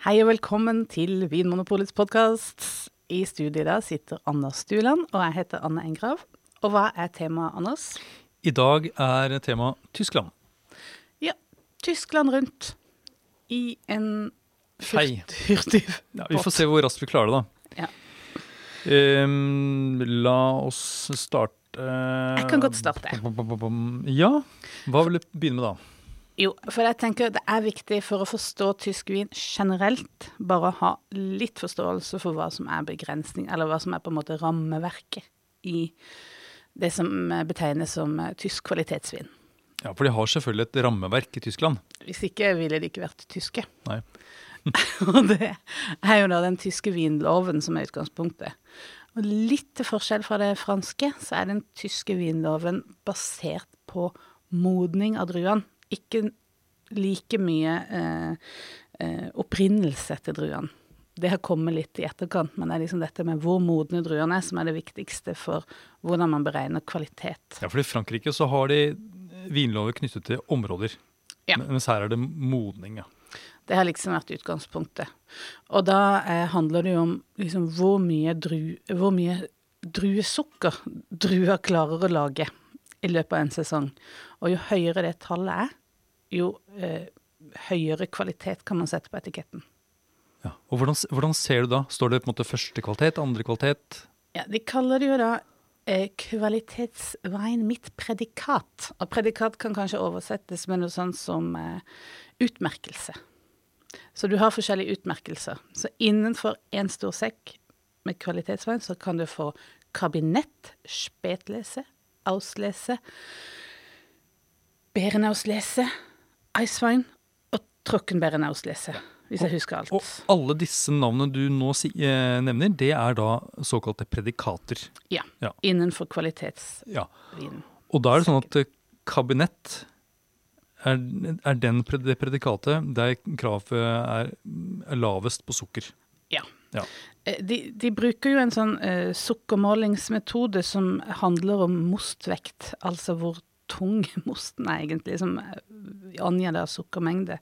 Hei og velkommen til Vinmonopolets podkast. I studiet dag sitter Anders Stuland, og jeg heter Anne Engrav. Og hva er temaet, Anders? I dag er temaet Tyskland. Ja, Tyskland rundt i en hurtig Ja, vi får se hvor raskt vi klarer det, da. Ja. Um, la oss starte Jeg kan godt starte. Ja, hva vil du begynne med da? Jo, for jeg tenker det er viktig for å forstå tysk vin generelt, bare å ha litt forståelse for hva som er begrensning, eller hva som er på en måte rammeverket i det som betegnes som eh, tysk kvalitetsvin. Ja, For de har selvfølgelig et rammeverk i Tyskland. Hvis ikke ville de ikke vært tyske. Nei. Og det er jo da den tyske vinloven som er utgangspunktet. Og litt til forskjell fra det franske, så er den tyske vinloven basert på modning av druene. Ikke like mye eh, eh, opprinnelse til druene. Det har kommet litt i etterkant, men det er liksom dette med hvor modne druene er, som er det viktigste for hvordan man beregner kvalitet. Ja, for I Frankrike så har de vinlover knyttet til områder. Ja. Mens her er det modning, ja. Det har liksom vært utgangspunktet. Og da eh, handler det jo om liksom hvor mye, dru, hvor mye druesukker druer klarer å lage i løpet av en sesong. Og jo høyere det tallet er, jo eh, høyere kvalitet kan man sette på etiketten. ja. Og hvordan, hvordan ser du da? Står det på en måte første kvalitet, andre kvalitet? Ja, De kaller det jo da eh, kvalitetsveien mitt predikat. Og predikat kan kanskje oversettes med noe sånt som eh, utmerkelse. Så du har forskjellige utmerkelser. Så innenfor én stor sekk med kvalitetsvein, så kan du få kabinett, spetlese, auslese, berenauslese, eiswein og trockenberenauslese, hvis jeg husker alt. Og alle disse navnene du nå si, eh, nevner, det er da såkalte predikater. Ja, Ja. innenfor kvalitetsvin. Ja. Og da er det sånn at eh, kabinett er, er den det predikatet der kravet er, er lavest på sukker. Ja. Ja. Eh, De, de bruker jo en sånn uh, sukkermålingsmetode som handler om mostvekt, altså hvor tung mosten er egentlig, som eh, angir deres sukkermengde.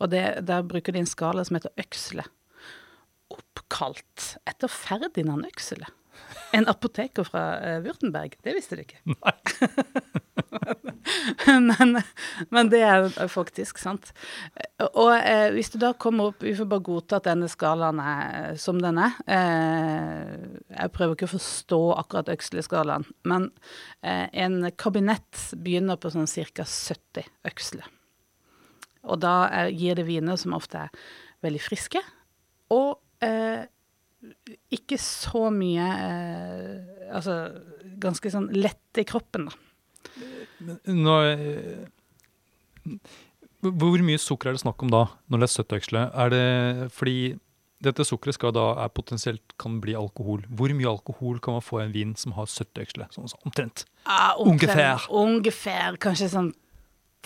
Og det, der bruker de en skala som heter øksle. Oppkalt etter Ferdinand Øksele. En apoteker fra eh, Würtemberg. Det visste du ikke. men, men det er faktisk sant. Og eh, hvis du da kommer opp Vi får bare godta at denne skalaen er eh, som den er. Eh, jeg prøver ikke å forstå akkurat øksleskalaen, men eh, en kabinett begynner på sånn ca. 70 øksler. Og da er, gir det viner som ofte er veldig friske, og eh, ikke så mye eh, Altså ganske sånn lette i kroppen, da. Nå, eh, hvor mye sukker er det snakk om da, når det er søttøksle? Er det fordi dette sukkeret skal da er potensielt kan bli alkohol. Hvor mye alkohol kan man få i en vin som har søttøksle? Sånn, sånn, omtrent. Ah, Ungefær. Ungefær. Kanskje sånn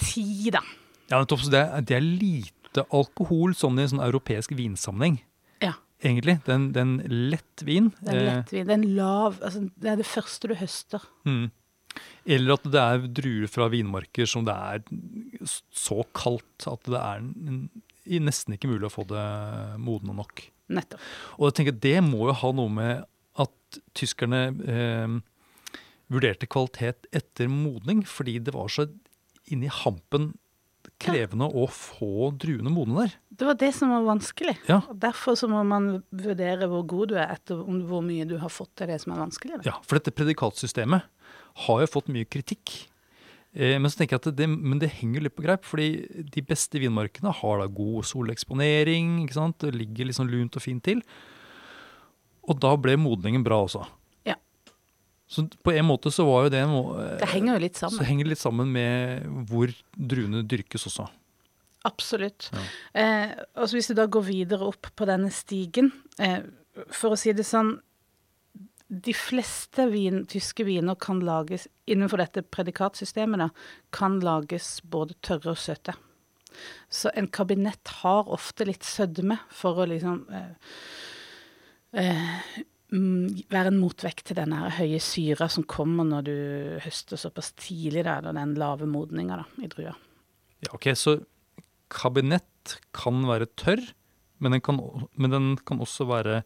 ti, da. Ja, nettopp, så det, det er lite alkohol sånn i en sånn europeisk vinsammenheng. Ja. Egentlig. Det er en, det er en lett vin. Det er en lav altså, Det er det første du høster. Mm. Eller at det er druer fra vinmarker som det er så kaldt at det er nesten ikke mulig å få det modne nok. Nettopp. Og jeg tenker Det må jo ha noe med at tyskerne eh, vurderte kvalitet etter modning, fordi det var så inni hampen krevende å få druene modne der. Det var det som var vanskelig. Ja. Og Derfor så må man vurdere hvor god du er etter hvor mye du har fått til det som er vanskelig. Da. Ja, For dette predikatsystemet har jo fått mye kritikk. Eh, men så tenker jeg at det, men det henger litt på greip, fordi de beste vinmarkene har da god soleksponering. ikke sant? Det ligger liksom lunt og fint til. Og da ble modningen bra også. Ja. Så på en måte så var jo det en må- Det henger jo litt Så sammen. henger det litt sammen med hvor druene dyrkes også. Absolutt. Eh, og så Hvis du da går videre opp på denne stigen eh, For å si det sånn De fleste vin, tyske viner kan lages innenfor dette predikatsystemet, da, kan lages både tørre og søte. Så en kabinett har ofte litt sødme for å liksom eh, eh, mm, være en motvekt til den høye syra som kommer når du høster såpass tidlig, da, den lave modninga i drua. Ja, ok, Så kabinett kan være tørr, Men den kan, men den kan også være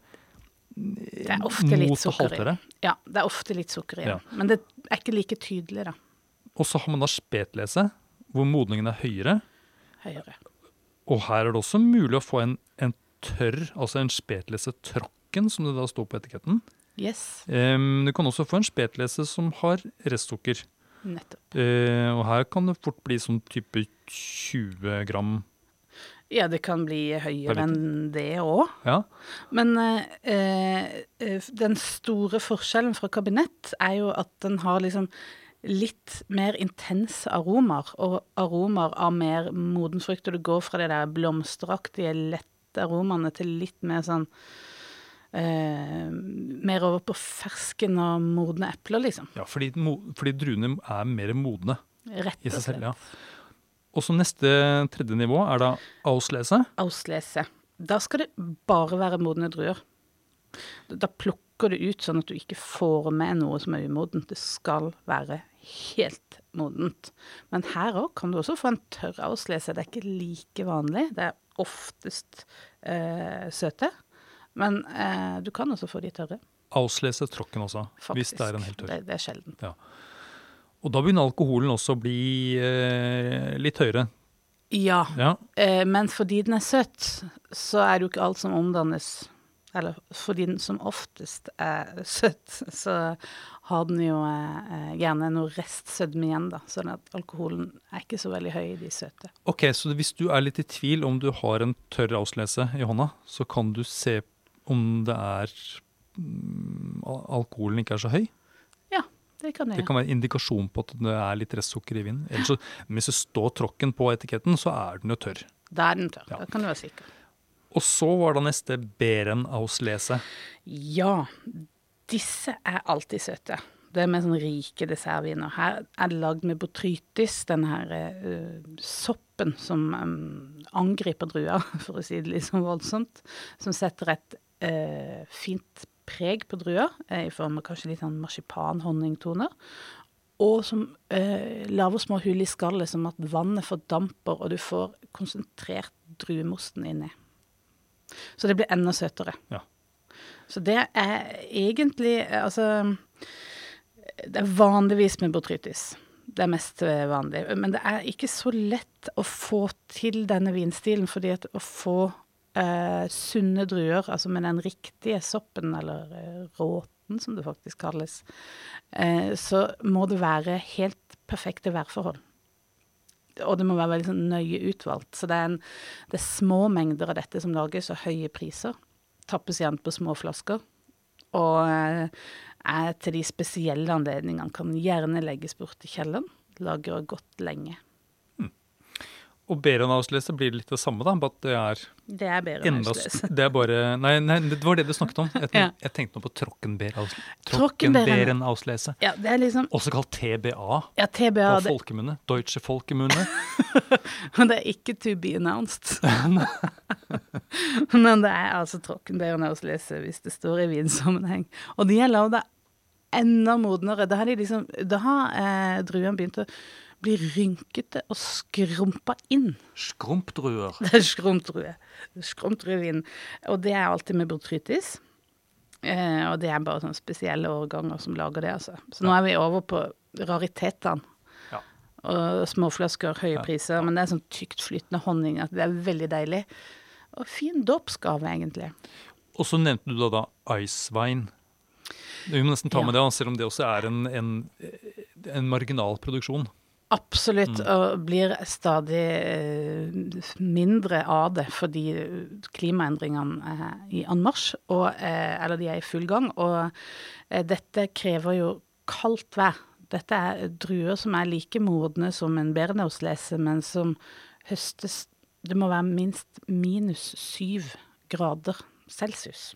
Det er ofte litt sukker i. Ja, det er ofte litt sukker i Ja. Men det er ikke like tydelig, da. Og så har man da spetlese, hvor modningen er høyere. Høyere. Og her er det også mulig å få en, en tørr, altså en spetlese tråkken, som det da står på etiketten. Yes, Um, du kan også få en spetlese som har restsukker. nettopp. Uh, og her kan det fort bli sånn type 20 gram. Ja, det kan bli høyere enn det òg. Ja, Men eh, eh, den store forskjellen fra kabinett er jo at den har liksom litt mer intense aromaer, og aromaer av mer moden frukt. Og du går fra det der blomsteraktige, lette aromaene til litt mer sånn eh, Mer over på fersken og modne epler, liksom. ja fordi, fordi druene er mer modne Rett i seg selv. ja. Og så neste tredje nivå er da auslese. Auslese. Da skal det bare være modne druer. Da plukker du ut sånn at du ikke får med noe som er umodent. Det skal være helt modent. Men her òg kan du også få en tørr auslese. Det er ikke like vanlig. Det er oftest eh, søte. Men eh, du kan også få de tørre, Auslese tråkken også, hvis det er en helt tørr. Det, det er sjelden. Og da begynner alkoholen også å bli eh, litt høyere. Ja, Ja, eh, men fordi den er søt, så er det jo ikke alt som omdannes Eller fordi den som oftest er søt, så har den jo eh, gjerne noe restsødme igjen, da. Sånn at alkoholen er ikke så veldig høy i de søte. Ok, så hvis du er litt i tvil om du har en tørr avslese i hånda, så kan du se om det er mm, alkoholen ikke er så høy. Det kan Det kan være indikasjon på at det er litt restsukker i vinen. Ellers så, hvis det står tråkken på etiketten, så er den jo tørr. Da er den tørr. Ja. det kan du være sikker. Og så var da neste Beren auslese. Ja, disse er alltid søte. Det er med sånne rike dessertviner. Her er det lagd med botrytis, den her uh, soppen som um, angriper druer, for å si det litt sånn voldsomt. Som setter et uh, fint preg på drua, eh, i form av kanskje litt sånn marsipan-honningtoner. Og som eh, lager små hull i skallet, som at vannet fordamper, og du får konsentrert druemosten inni. Så det blir enda søtere. Ja. Så det er egentlig eh, Altså Det er vanligvis med botrytis. Det er mest eh, vanlig. Men det er ikke så lett å få til denne vinstilen, fordi at å få eh, sunne druer, altså med den riktige soppen, eller eh, råten som det faktisk kalles, eh, så må det være helt perfekte værforhold. Og det må være veldig sånn nøye utvalgt. Så det er, en, det er små mengder av dette som lages, og høye priser. Tappes gjerne på små flasker. Og eh, er til de spesielle anledningene. Kan gjerne legges bort i kjelleren. Lagrer godt lenge. Og Beren auslese blir litt det samme, da, bare at det er Det er s- Det er bare Nei, nei det var det du snakket om. Jeg, Ja. jeg tenkte nå på Trockenbeer aus- Trockenbeeren. Trockenbeeren. Ja, det er liksom Også kalt TBA Ja, TBA, på det, folkemunne. Deutsche Folkemunne. det er ikke to be announced. Men det er altså Trockenbeeren Auslese hvis det står i vinsammenheng. Og de er lagd enda modnere. Da har, de liksom, da har eh, druene begynt å bli rynkete og skrumpa inn. Skrumpdruer. Det er skrumpdrue. Skrumpdruevin. Og det er alltid med botrytis. Eh, og det er bare sånne spesielle årganger som lager det, altså. Så nå er vi over på raritetene. Ja. Og småflasker, høye Ja. priser. Men det er sånn tykt flytende honning at det er veldig deilig. Og fin dåpsgave, egentlig. Og så nevnte du da, da Icewine. Vi må nesten ta Ja. med det, selv om det også er en, en, en marginal produksjon. Absolutt, og blir stadig eh, mindre av det fordi klimaendringene er i anmarsj, og, eh, eller de er i full gang. Og eh, dette krever jo kaldt vær. Dette er druer som er like modne som en Berneauslese, men som høstes Det må være minst minus syv grader celsius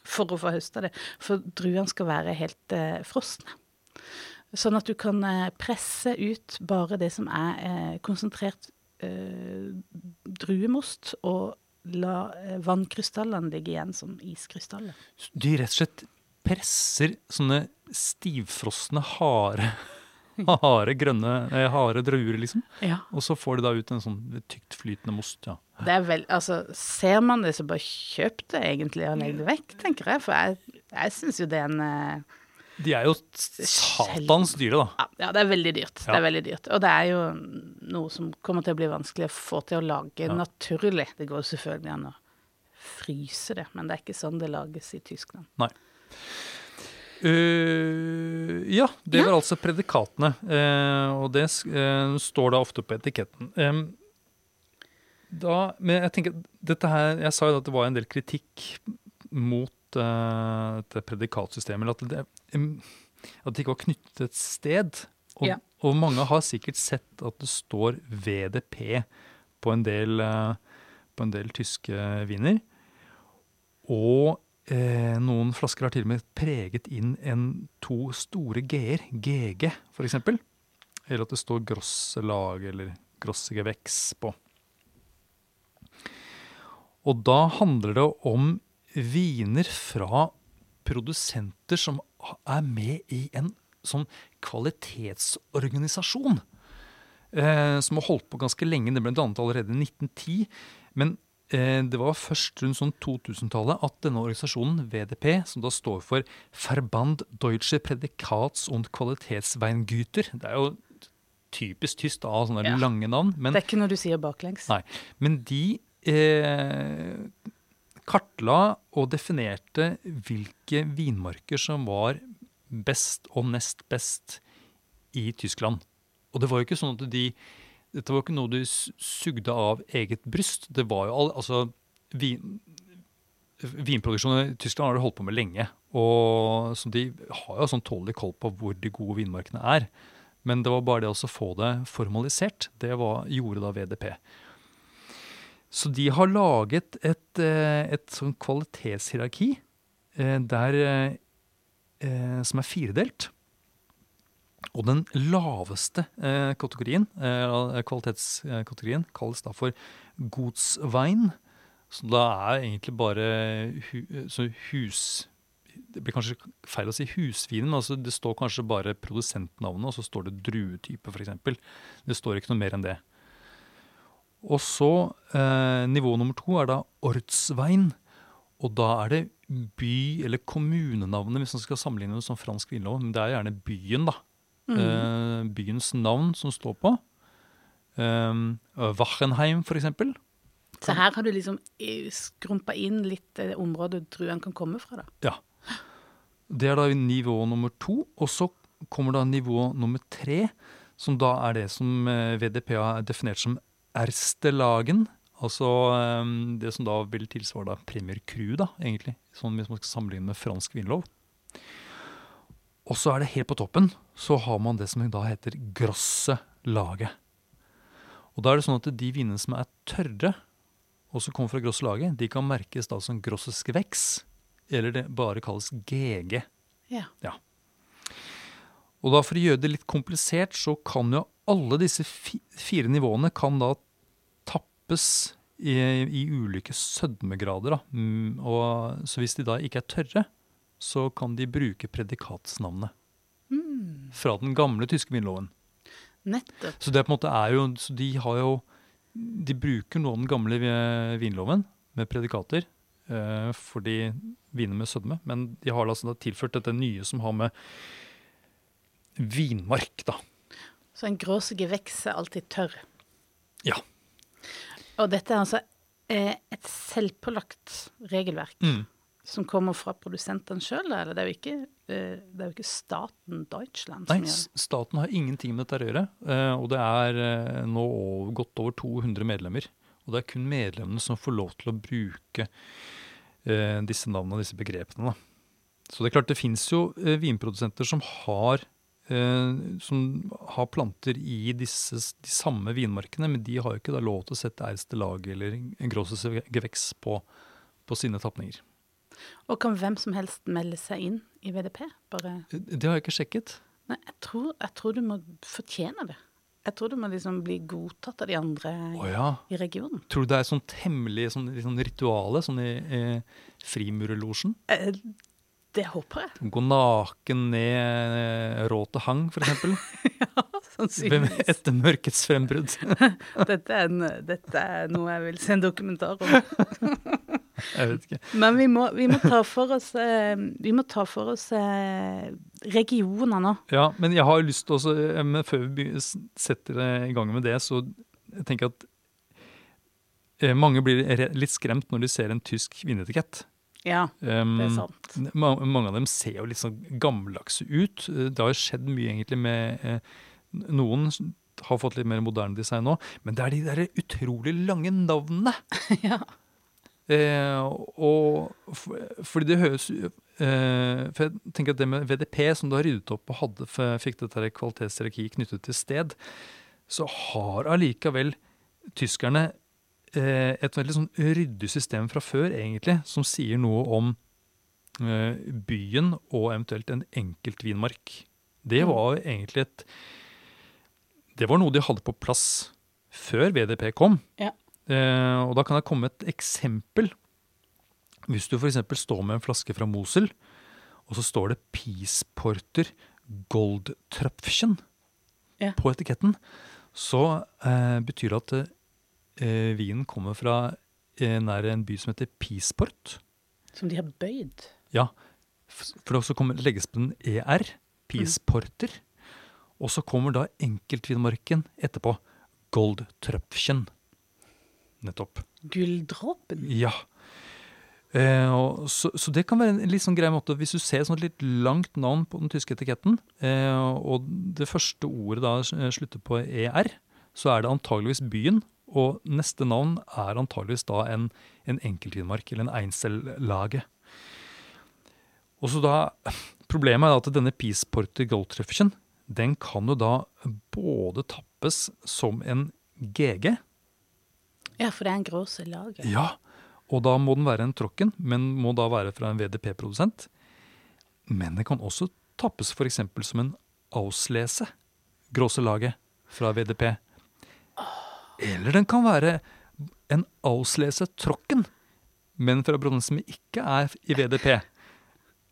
for å få høsta det. For druene skal være helt frosne. Sånn at du kan eh, presse ut bare det som er eh, konsentrert eh, druemost, og la vannkrystallene ligge igjen som iskrystaller. De rett og slett presser sånne stivfrosne, harde harde grønne, eh, harde druer, liksom. Ja. Og så får de da ut en sånn tykt flytende most. ja. Det er vel, altså, Ser man det, så bare kjøp det egentlig og legg det vekk, tenker jeg. For jeg, jeg syns jo det er en eh, De er jo satans dyre, da. ja, ja, det er veldig dyrt. Det er veldig dyrt. Og det er jo noe som kommer til å bli vanskelig å få til å lage Ja. naturlig. Det går selvfølgelig an å fryse det, men det er ikke sånn det lages i Tyskland. Eh, ja, det Ja. var altså predikatene. Uh, og det uh, står da ofte på etiketten. Um, da, men jeg tenker, dette her, jeg sa jo at det var en del kritikk mot dette predikatsystemet. eller At det, at det ikke var knyttet et sted. Og, Ja. og mange har sikkert sett at det står VDP på en del, eh, på en del tyske viner. Og eh, noen flasker har til og med preget inn en to store g-er, GG f.eks. Eller at det står Grosselag eller Grossegewächs på. Og da handler det om viner fra produsenter som er med i en sånn kvalitetsorganisasjon. Eh, som har holdt på ganske lenge. Det ble dannet allerede i 1910. Men eh, det var først rundt sånn 2000-tallet at denne organisasjonen, VDP, som da står for Verband Deutsche Predikats- und Qualitätsweingüter Det er jo typisk tysk da, sånne Ja. lange navn. Men det er ikke noe du sier baklengs. Nei. Men de eh, kartla og definerte hvilke vinmarker som var best og nest best i Tyskland. Og det var jo ikke sånn at de Dette var ikke noe de sugde av eget bryst. Det var jo all, altså vin, Vinproduksjon i Tyskland har de holdt på med lenge. Og så De har jo sånn tålelig koll på hvor de gode vinmarkene er. Men det var bare det å få det formalisert. Det var, gjorde da VDP. Så de har laget et, eh, et sånn kvalitetshierarki eh, der, eh, som er firedelt. Og den laveste kategorien, kvalitetskategorien kalles da for godsvein. Så da er egentlig bare hu, hus... Det blir kanskje feil å si husvinen, men altså det står kanskje bare produsentnavnet, og så står det druetype f.eks. Det står ikke noe mer enn det. Og så eh, nivå nummer to er da ortsvein. Og da er det by- eller kommunenavnet, hvis man skal sammenligne det som fransk vinlov. Men det er gjerne byen, da. Eh, byens navn som står på. Eh, Wachenheim, for eksempel. Så her har du liksom eh, skrumpa inn litt det området druen kan komme fra, da. Ja. Det er da nivå nummer to. Og så kommer da nivå nummer tre, som da er det som eh, VDP har definert som Erstelagen. Altså eh, det som da vil tilsvare da Premier Cru, da, egentlig. Sånn hvis man skal sammenligne med fransk vinlov. Og så er det helt på toppen, så har man det som da heter grosse laget. Og da er det sånn at de vinene som er tørre, og som kommer fra grosse laget, de kan merkes da som grosses veks, eller det bare kalles GG. Ja. Og da for å gjøre det litt komplisert, så kan jo alle disse fire nivåene kan da tappes i, i ulike sødmegrader. Mm, og, så hvis de da ikke er tørre, så kan de bruke predikatsnavnet fra den gamle tyske vinloven. Nettopp. Så det på en måte er jo, så de har jo De bruker nå den gamle vinloven med predikater eh, for de viner med sødme, men de har altså tilført dette nye som har med vinmark, da. Så en gråsige geveks er alltid tørr. Ja. Og dette er altså eh, et selvpålagt regelverk Mm. som kommer fra produsentene sjøl, eller? Det er jo ikke, eh, det er jo ikke staten Deutschland Nei, som gjør det? Nei, staten har ingenting med dette å gjøre. eh, Og det er nå godt over 200 medlemmer. Og det er kun medlemmene som får lov til å bruke disse navnene og disse begrepene. Så det er klart det fins jo vinprodusenter som har, som har planter i disse, de samme vinmarkene, men de har jo ikke da lov til å sette Erste lag eller Grosses geveks på, på sine tapninger. Og kan hvem som helst melde seg inn i VDP? Bare Eh, Det har jeg ikke sjekket. Nei, jeg tror, jeg tror du må fortjene det. Jeg tror du må liksom bli godtatt av de andre oh, ja. i regionen. Tror du det er sånt hemmelig sånn, sånn rituale sånn i eh, frimurerlosjen? Eh, Det håper jeg. Gå naken ned Råte hang, f.eks. Sannsynligvis. Etter mørkets frembrudd. Dette er, en, dette er noe jeg vil se en dokumentar om. Jeg vet ikke. Men vi må, vi må ta for oss, eh, vi må ta for oss eh, regioner nå. Ja, men jeg har lyst til også, eh, men før vi setter i gang med det, så jeg tenker at eh, mange blir litt skremt når de ser en tysk vinetikett. Ja, Um, det er sant. ma- mange av dem ser jo litt sånn gammeldagse ut. Det har jo skjedd mye egentlig med eh, Noen har fått litt mer moderne design nå, men det er de der utrolig lange navnene. Ja. Eh, og for, fordi det høres eh, For jeg tenker at det med VDP, som du har ryddet opp og hadde, fikk dette kvalitetshierarkiet knyttet til sted, så har allikevel tyskerne et veldig sånn ryddig system fra før, egentlig, som sier noe om eh, byen og eventuelt en enkelt vinmark. Det Mm. var egentlig et Det var noe de hadde på plass før VDP kom. Ja. Eh, og da kan jeg komme med et eksempel. Hvis du f.eks. står med en flaske fra Mosel, og så står det Peace Porter Goldtröpfchen Ja. på etiketten, så eh, betyr det at eh, vinen kommer fra eh, nær en by som heter Peaceport. Som de har bøyd. Ja, for det også kommer, legges på en ER, Peaceporter. Og så kommer da enkeltvinmarken etterpå. Goldtröpfchen. Nettopp. Gulldråpen. Ja. Eh, så, så det kan være en litt sånn grei måte Hvis du ser et sånt litt langt navn på den tyske etiketten, eh, og det første ordet da eh, slutter på ER, så er det antageligvis byen. Og neste navn er antageligvis da en, en enkeltvinmark, eller en Einzellage. Og så da, Problemet er at denne Peaceporter Goldtreffersen, den kan jo da både tappes som en GG, Ja, for det er en gråselager. ja, og da må den være en tråkken, men må da være fra en VDP-produsent. Men det kan også tappes f.eks. som en Auslese, gråselaget fra VDP. Eller den kan være en Auslese tråkken, men fra produsent som ikke er i VDP.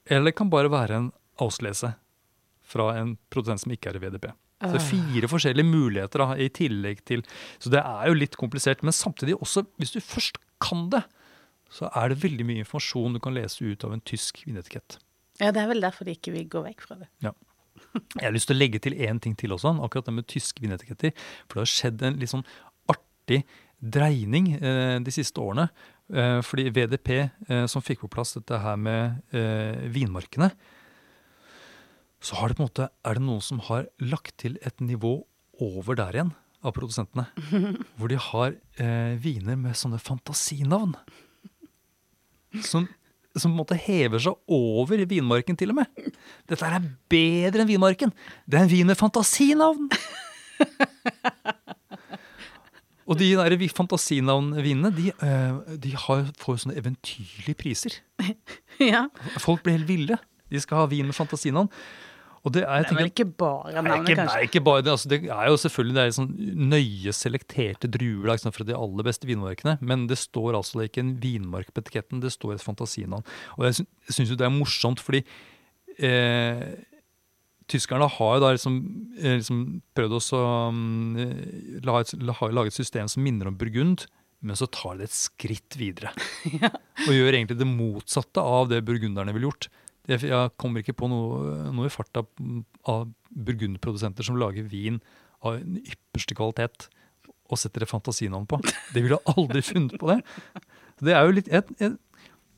Eller det kan bare være en Auslese fra en produsent som ikke er i VDP. Så det er fire forskjellige muligheter da, i tillegg til Så det er jo litt komplisert. Men samtidig også, hvis du først kan det, så er det veldig mye informasjon du kan lese ut av en tysk vinetikett. Ja, det er vel derfor de ikke vil gå vekk fra det. Ja. Jeg har lyst til å legge til én ting til også, akkurat det med tyske vinetiketter. For det har skjedd en litt sånn artig dreining eh, de siste årene. Eh, fordi VDP, eh, som fikk på plass dette her med vinmarkene, så har det på en måte, er det noen som har lagt til et nivå over der igjen av produsentene. Hvor de har eh, viner med sånne fantasinavn. Som, som på en måte hever seg over vinmarken til og med. Dette er bedre enn vinmarken. Det er en vin med fantasinavn! Og de der vi- fantasinavnvinene, de, eh, de har, får sånne eventyrlige priser. ja. Folk blir helt ville. De skal ha vin med fantasinavn. Og det er, jeg Det er vel ikke bare navnet, kanskje? Det kanskje. ikke bare det. Altså, det er jo selvfølgelig det er sånn nøye selekterte druer liksom, fra de aller beste vinmarkene. Men det står altså ikke en vinmark på etiketten, det står et fantasinavn. Og jeg sy- syns jo det er morsomt, fordi eh, tyskerne har jo da liksom, eh, liksom prøvd å um, eh, la et, system som minner om Burgund, men så tar de det et skritt videre. Og gjør egentlig det motsatte av det burgunderne ville gjort. Jeg kommer ikke på noe, noe i farta av burgundprodusenter som lager vin av den ypperste kvalitet og setter det fantasinavn på. Det ville aldri funnet på det. Det er jo litt et, et,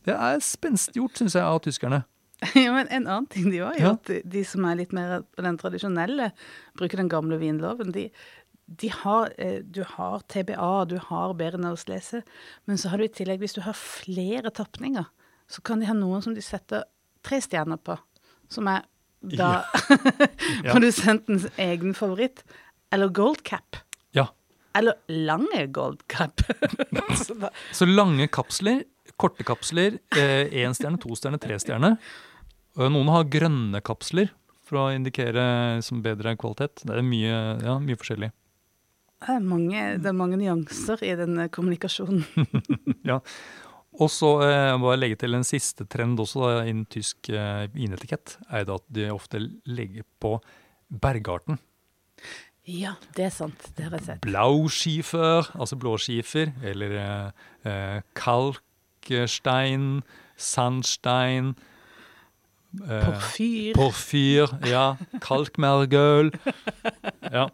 Det er spenstig gjort, syns jeg, av tyskerne. Ja, men en annen ting de har Ja. gjort, de, som er litt mer den tradisjonelle, bruker den gamle vinloven, de, de har, eh, du har TBA, du har Berenauslese, men så har du i tillegg, hvis du har flere tapninger, så kan de ha noen som de setter tre stjerner på, som er da Ja. produsentens egen favoritt, eller gold cap. Ja. Eller lange gold cap. så Så lange kapsler, korte kapsler, én stjerne, to stjerne, tre stjerne. Og Noen har grønne kapsler for å indikere som bedre kvalitet. Det er mye, ja, mye forskjellig. det, er mange, det er mange nyanser i den kommunikasjonen. Og så eh, jeg legge til en siste trend også da, innen tysk eh, vinetikett. er det at de ofte legger på bergarten. Ja, det er sant. Det har jeg sett. Blauskifer, altså blåskifer, eller eh, eh, kalkstein, sandstein eh, Porfyr. Porfyr, ja. Kalkmergøl. Ja,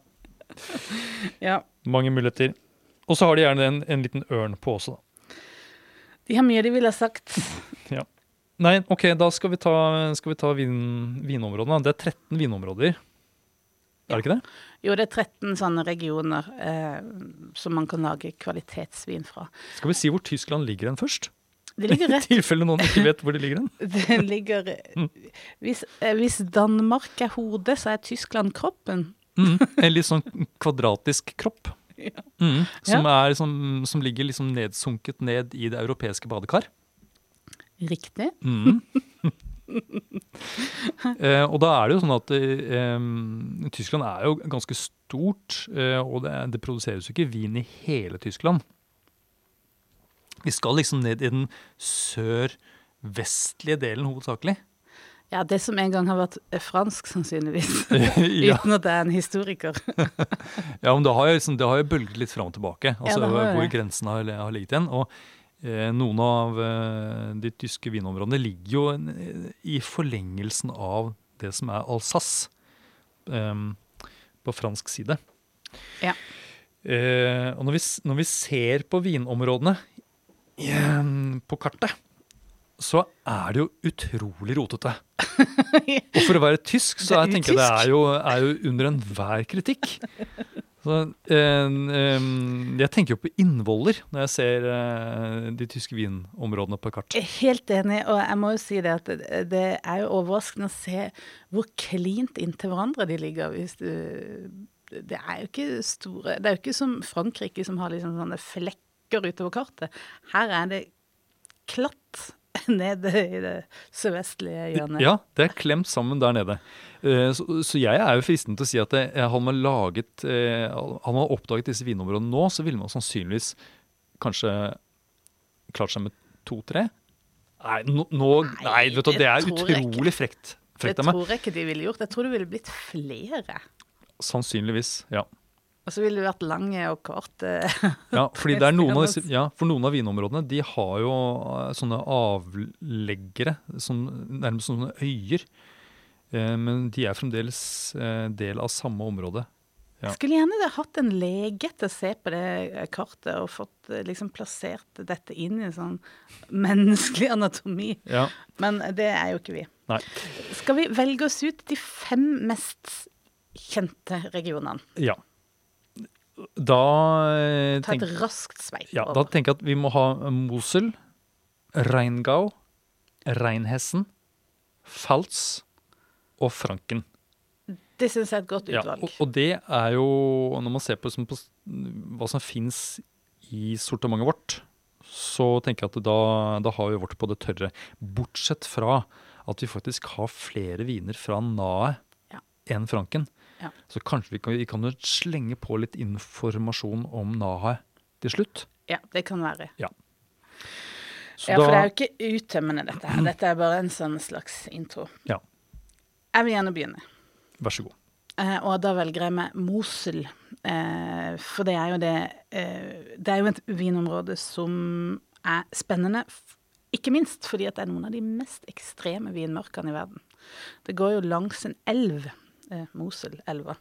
Ja. mange muligheter. Og så har de gjerne en, en liten ørn på også, da. De har mye de ville ha sagt. Nei, ok, da skal vi ta, skal vi ta vin, vinområdene. Det er 13 vinområder. Er det ikke det? Jo, det er 13 sånne regioner eh, som man kan lage kvalitetsvin fra. Skal vi si hvor Tyskland ligger hen først? Det ligger I rett tilfelle noen ikke vet hvor det ligger. Det ligger hvis, eh, hvis Danmark er hodet, så er Tyskland kroppen. Mm, en litt sånn kvadratisk kropp. Ja. Mm, som, er, som, som ligger liksom nedsunket ned i det europeiske badekar. Riktig. Mm. eh, og da er det jo sånn at eh, Tyskland er jo ganske stort, eh, og det, det produseres jo ikke vin i hele Tyskland. Vi skal liksom ned i den sør-vestlige delen hovedsakelig. Ja, det som en gang har vært eh, fransk, sannsynligvis. ja. Uten at jeg er en historiker. ja, men det har liksom, det har jo bølget litt fram og tilbake, altså det har hvor det. grensen har, har ligget igjen. Og eh, noen av eh, de tyske vinområdene ligger jo eh, i forlengelsen av det som er Alsace em, på fransk side. Ja. Eh, og når vi, når vi ser på vinområdene på kartet, så er det jo utrolig rotete. Og for å være tysk, så jeg tenker jeg det er jo, er jo under enhver kritikk. Så, eh, eh, jeg tenker jo på innvoller når jeg ser eh, de tyske vinområdene på kart. Helt enig, og jeg må jo si det at det, er jo overraskende å se hvor klint inntil hverandre de ligger. Hvis du, det er jo ikke store Det er jo ikke som Frankrike som har liksom sånne flekker utover kartet. Her er det klatt nede i det sørvestlige hjørnet. Ja, det er klemt sammen der nede. Eh, Så, så jeg er jo fristen til å si at det, hadde man laget eh, Hadde man oppdaget disse vinområdene nå, så ville man sannsynligvis kanskje klart seg med to-tre. Nei, nå, Nei, vet du, det det er utrolig frekt. Det Frekt av meg. tror jeg ikke de ville gjort. Jeg tror det ville blitt flere. Sannsynligvis, ja. Og så ville det vært lange og korte. Ja, fordi det er noen av disse, ja, for noen av vinområdene de har jo eh, sånne avleggere, som, nærmest sånne øyer. Eh, men de er fremdeles eh, del av samme område. Ja. Jeg skulle gjerne hatt en lege til å se på det eh, kartet og fått eh, liksom plassert dette inn i en sånn menneskelig anatomi. Ja, Men det er jo ikke vi. nei. Skal vi velge oss ut de fem mest kjente regionene? Ja. Da, eh, Ta et raskt sveip ja, da tenker jeg at vi må ha Mosel, Reingau, Reinhessen, Fals og Franken. Det syns jeg er et godt Ja, utvalg. og, og det er jo, når man ser på, som på hva som fins i sortimentet vårt, så tenker jeg at da, da har vi vårt på det tørre. Bortsett fra at vi faktisk har flere viner fra Nae Ja. enn Franken. Ja. Så kanskje vi kan, vi kan slenge på litt informasjon om Naha til slutt. Ja, det kan være. Så Ja, for det er jo ikke uttømmende, dette her. Dette er bare en sånn slags intro. Ja. Jeg vil gjerne begynne. vær så god. Eh, og da velger jeg meg Mosel. Eh, for det er jo det eh, Det er jo et vinområde som er spennende. Ikke minst fordi at det er noen av de mest ekstreme vinmarkene i verden. Det går jo langs en elv, eh, Moselelva.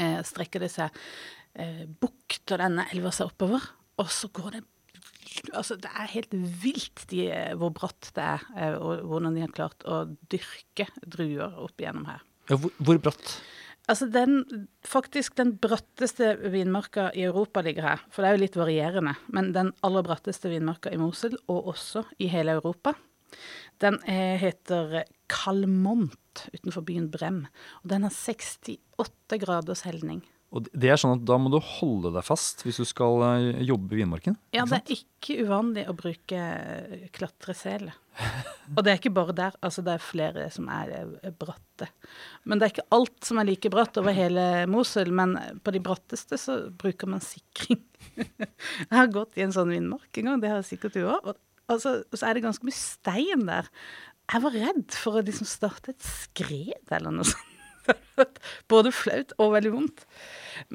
Eh, strekker det seg eh, Bukter denne elva seg oppover, og så går det Altså, det er helt vilt de, eh, hvor bratt det er, eh, og hvordan de har klart å dyrke druer opp igjennom her. Ja, hvor, hvor bratt? Altså den, faktisk den bratteste vinmarka i Europa ligger her, for det er jo litt varierende, men den aller bratteste vinmarka i Mosel, og også i hele Europa, den er, heter Kalmont utenfor byen Brem, og den har 68 graders helning. Og det er sånn at Da må du holde deg fast hvis du skal eh, jobbe i vinmarken. Ja, det er ikke uvanlig å bruke klatresel. Og det er ikke bare der. Altså, det er flere som er eh, bratte. Men det er ikke alt som er like bratt over hele Mosul. Men på de bratteste så bruker man sikring. Jeg har gått i en sånn vindmark en gang, det har sikkert du òg. Og altså, så er det ganske mye stein der. Jeg var redd for å liksom starte et skred eller noe sånt. Både flaut og veldig vondt.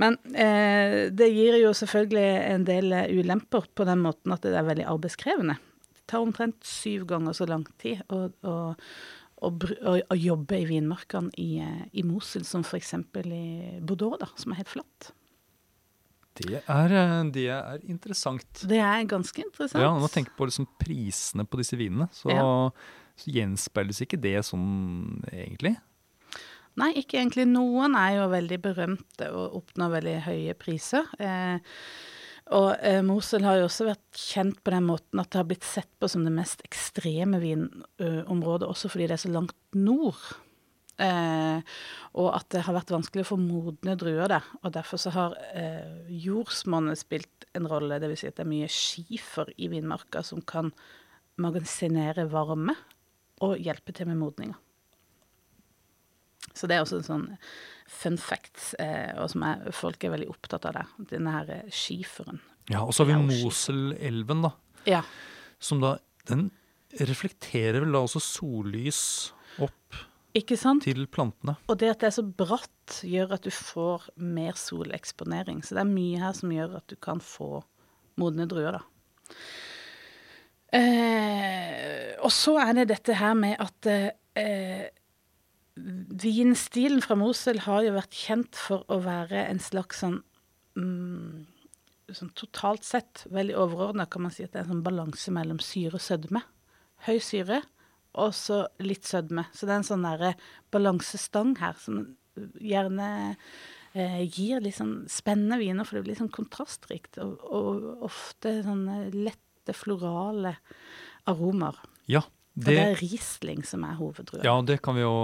Men eh, det gir jo selvfølgelig en del eh, ulemper på den måten at det er veldig arbeidskrevende. Det tar omtrent syv ganger så lang tid å, å, å, å jobbe i vinmarkene i, eh, i Mosul som f.eks. i Bordeaux, da, som er helt flatt. Det er, eh, det er interessant. Det er ganske interessant. Ja, Når man tenker på liksom prisene på disse vinene, så, Ja. så gjenspeiles ikke det sånn egentlig. Nei, ikke egentlig. Noen er jo veldig berømte og oppnår veldig høye priser. Eh, og eh, Mosel har jo også vært kjent på den måten at det har blitt sett på som det mest ekstreme vinområdet, også fordi det er så langt nord. Eh, og at det har vært vanskelig å få modne druer der. Og derfor så har eh, jordsmonnet spilt en rolle, dvs. Si at det er mye skifer i vinmarka som kan magasinere varme og hjelpe til med modninga. Så det er også en sånn fun fact, eh, og som er, folk er veldig opptatt av det. Denne her eh, skiferen. Ja, Og så har vi. Moselelven, da. Ja. Som da Den reflekterer vel da også sollys opp Ikke sant? til plantene. Og det at det er så bratt, gjør at du får mer soleksponering. Så det er mye her som gjør at du kan få modne druer, da. Eh, og så er det dette her med at eh, vinstilen fra Mosel har jo vært kjent for å være en slags sånn mm, sånn totalt sett, veldig overordna, kan man si at det er en sånn balanse mellom syre og sødme. Høy syre, og så litt sødme. Så det er en sånn derre balansestang her som gjerne eh, gir litt sånn spennende viner, for det blir sånn kontrastrikt, og, og ofte sånne lette, florale aromaer. Ja, Og det det, er Riesling som er hoveddrua. ja, det kan vi jo,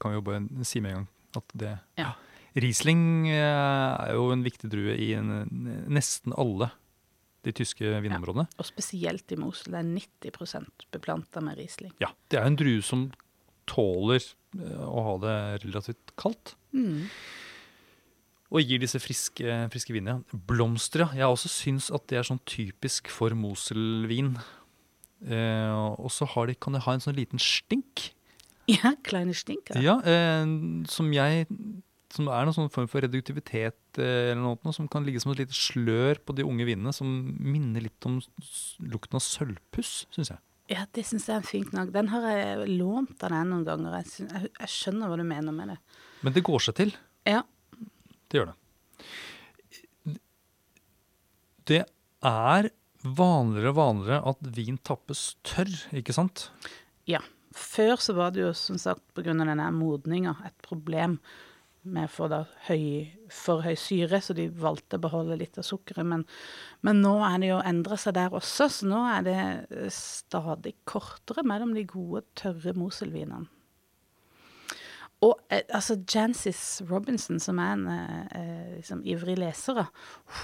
kan vi jo bare si med en gang. At det Ja. Riesling eh, er jo en viktig drue i en, nesten alle de tyske vinområdene. Og spesielt i Mosel. Det er 90% beplanta med Riesling. Ja, Det er en drue som tåler eh, å ha det relativt kaldt. Mm. Og gir disse friske, friske vinene. Blomster, ja. Jeg også syns at det er sånn typisk for Moselvin. Eh, og så har de, kan det ha en sånn liten stink. Ja, kleine stinker. Ja, eh, som jeg Som er noen sånn form for reduktivitet eh, eller noe, som kan ligge som et lite slør på de unge vinene, som minner litt om lukten av sølvpuss, syns jeg. Ja, det syns jeg er en fin knagg. Den har jeg lånt av deg noen ganger. Jeg, synes, jeg, jeg skjønner hva du mener med det. Men det går seg til. Ja. Det gjør det. Det er vanligere og vanligere at vin tappes tørr, ikke sant? ja. Før så var det jo som sagt pga. denne modninga et problem med for, da høy, for høy syre, så de valgte å beholde litt av sukkeret. Men, men nå er det jo endra seg der også, så nå er det eh, stadig kortere mellom de gode, tørre Moselvinene. Og eh, altså Jancis Robinson, som er en eh, eh, liksom, ivrig leser,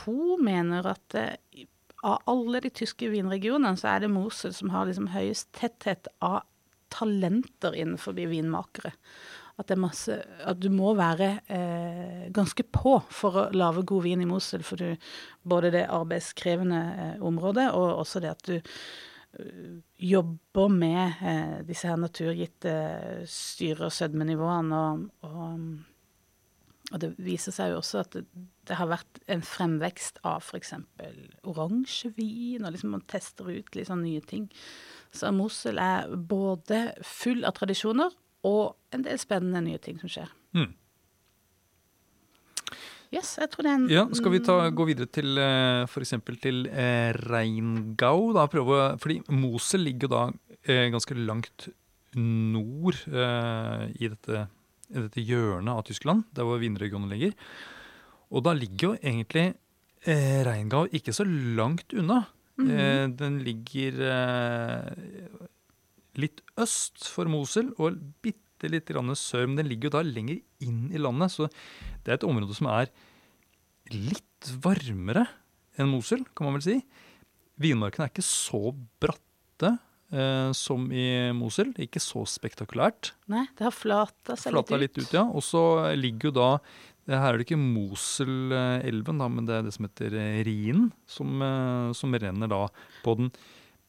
hun mener at eh, av alle de tyske vinregionene, så er det Mosel som har liksom høyest tetthet av talenter innenfor vinmakere. At, masse, at du må være eh, ganske på for å lage god vin i Mosel. For du, både det arbeidskrevende eh, området, og også det at du uh, jobber med eh, disse her naturgitte styre- og sødmenivåene. Og, og, og det viser seg jo også at det, det har vært en fremvekst av f.eks. oransjevin, og liksom man tester ut litt sånn nye ting. Så Mosel er både full av tradisjoner og en del spennende nye ting som skjer. Mm. Yes, jeg tror det er en Ja, Skal vi ta, gå videre til f.eks. til eh, Reingau? Da, prøve, fordi Mosel ligger da eh, ganske langt nord eh, i, dette, i dette hjørnet av Tyskland, der hvor vinregionen ligger. Og da ligger jo egentlig eh, Reingau ikke så langt unna. eh, den ligger eh, litt øst for Mosel og bitte litt sør, men den ligger jo da lenger inn i landet. Så det er et område som er litt varmere enn Mosel, kan man vel si. Vinmarkene er ikke så bratte eh, som i Mosel. Ikke så spektakulært. Nei, det har flata seg Flata litt ut. litt ut, ja. Og så ligger jo da det Her er det ikke Moselelven, men det er det som heter Rien, som, eh, som renner da på den,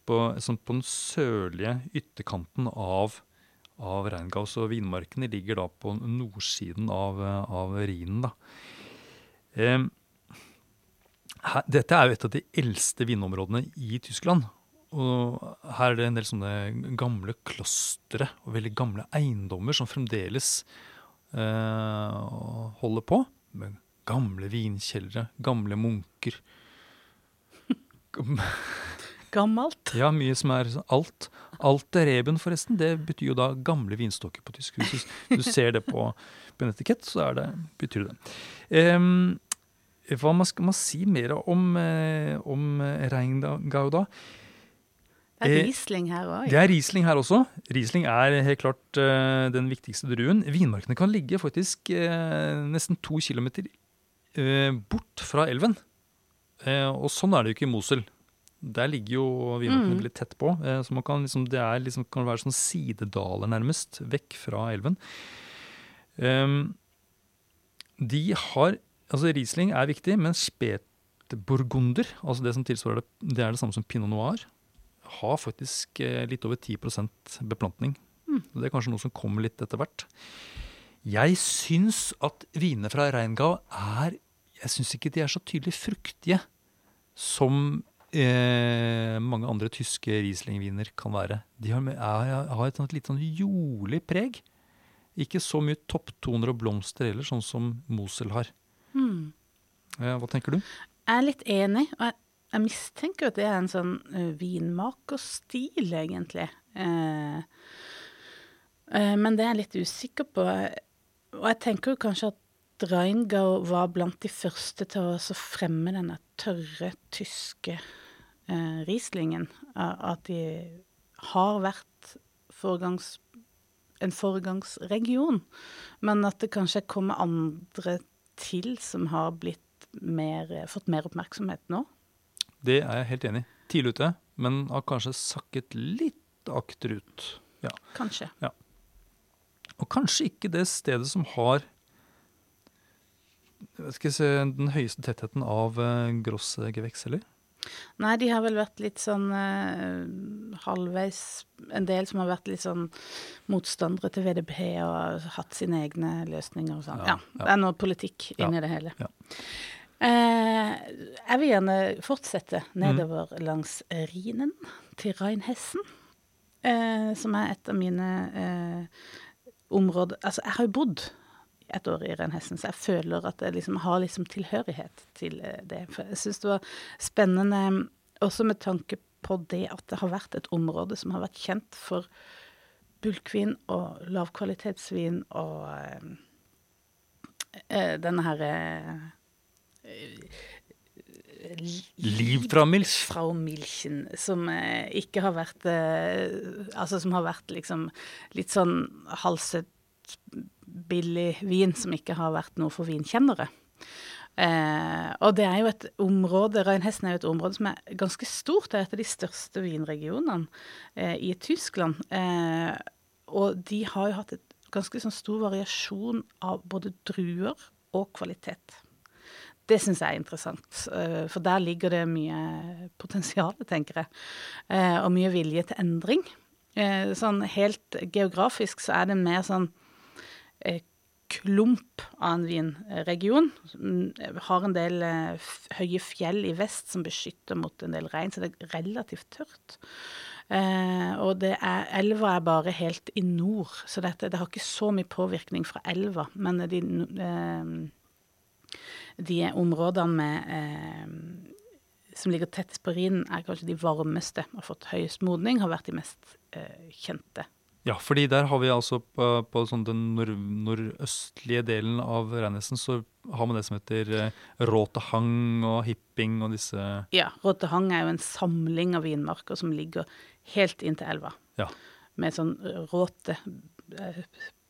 på, sånn på den sørlige ytterkanten av, av Reingau. Så vinmarkene ligger da på nordsiden av, av Rhinen, da. Her, dette er jo et av de eldste vinområdene i Tyskland. Og her er det en del sånne gamle klostre og veldig gamle eiendommer som fremdeles eh, holder på. Med gamle vinkjellere, gamle munker. Gammelt. Ja, mye som er alt. Alt er reben, forresten. Det betyr jo da gamle vinstokker på tysk. Hvis du, ser det på, på en etikett, så det, betyr det. Em, hva man skal man si mer om, eh, om Reingauda? Det er Eh, Riesling her òg. Det er Riesling her også. Riesling er helt klart uh, den viktigste druen. Vinmarkene kan ligge faktisk uh, nesten to kilometer uh, bort fra elven. Og sånn er det jo ikke i Mosel. Der ligger jo vinmarkene Mm. litt tett på. Eh, så man kan liksom, det er liksom, kan være sånn sidedaler nærmest, vekk fra elven. Um, de har Altså Riesling er viktig, men spetburgunder, altså det som tilsvarer det, det er det samme som pinot noir, har faktisk eh, litt over 10% beplantning. Mm. Det er kanskje noe som kommer litt etter hvert. Jeg syns at vinene fra Reingau er Jeg syns ikke de er så tydelig fruktige som eh, mange andre tyske Riesling-viner kan være. De har, er, har et litt sånn jordlig preg. Ikke så mye topptoner og blomster heller, sånn som Mosel har. Hmm. Eh, hva tenker du? Jeg er litt enig, og jeg, jeg mistenker at det er en sånn uh, vinmakerstil, egentlig. Eh, eh, men det er jeg litt usikker på. Og jeg tenker jo kanskje at Reingau var blant de første til å så fremme denne tørre tyske eh, Rieslingen. At de har vært foregangs, en foregangsregion, men at det kanskje kommer andre til som har blitt mer, fått mer oppmerksomhet nå. Det er jeg helt enig i. Tidlig ute, men har kanskje sakket litt akterut. Ja. Kanskje. Og kanskje ikke det stedet som har jeg skal den høyeste tettheten av uh, grossgeveks, eller? Nei, de har vel vært litt sånn uh, halvveis En del som har vært litt sånn motstandere til VDP og hatt sine egne løsninger og sånn. Ja, Ja, det er noe politikk Ja, inni det hele. ja. Eh, jeg vil gjerne fortsette Mm. nedover langs Rhinen, til Rheinhessen, eh, som er et av mine eh, områder Altså, jeg har jo bodd et år i Rheinhessen, så jeg føler at jeg liksom har liksom tilhørighet til eh, det. For jeg syns det var spennende, også med tanke på det at det har vært et område som har vært kjent for bulkvin og lavkvalitetsvin og eh, eh, denne her øh, Liv fra Milch. Fra Milchen, som eh, ikke har vært eh, Altså som har vært liksom litt sånn halvsøtt, billig vin som ikke har vært noe for vinkjennere. Eh, og det er jo et område, Rheinhessen er jo et område som er ganske stort. Det er et av de største vinregionene eh, i Tyskland. Eh, og de har jo hatt et ganske sånn stor variasjon av både druer og kvalitet. Det syns jeg er interessant, eh, for der ligger det mye potensial, tenker jeg. Eh, og mye vilje til endring. Eh, Sånn helt geografisk så er det mer sånn klump av en vinregion. som Har en del eh, høye fjell i vest som beskytter mot en del regn, så det er relativt tørt. Eh, og er, elva er bare helt i nord, så dette, det har ikke så mye påvirkning fra elva. Men de, eh, de områdene med, eh, som ligger tett på Rhinen, er kanskje de varmeste, har fått høyest modning, har vært de mest eh, kjente. Ja, fordi der har vi altså på, på sånn den nord nordøstlige delen av Reinesen så har man det som heter eh, Råtehang og Hipping og disse Ja, Råtehang er jo en samling av vinmarker som ligger helt inntil elva. Ja. Med sånn råte, eh,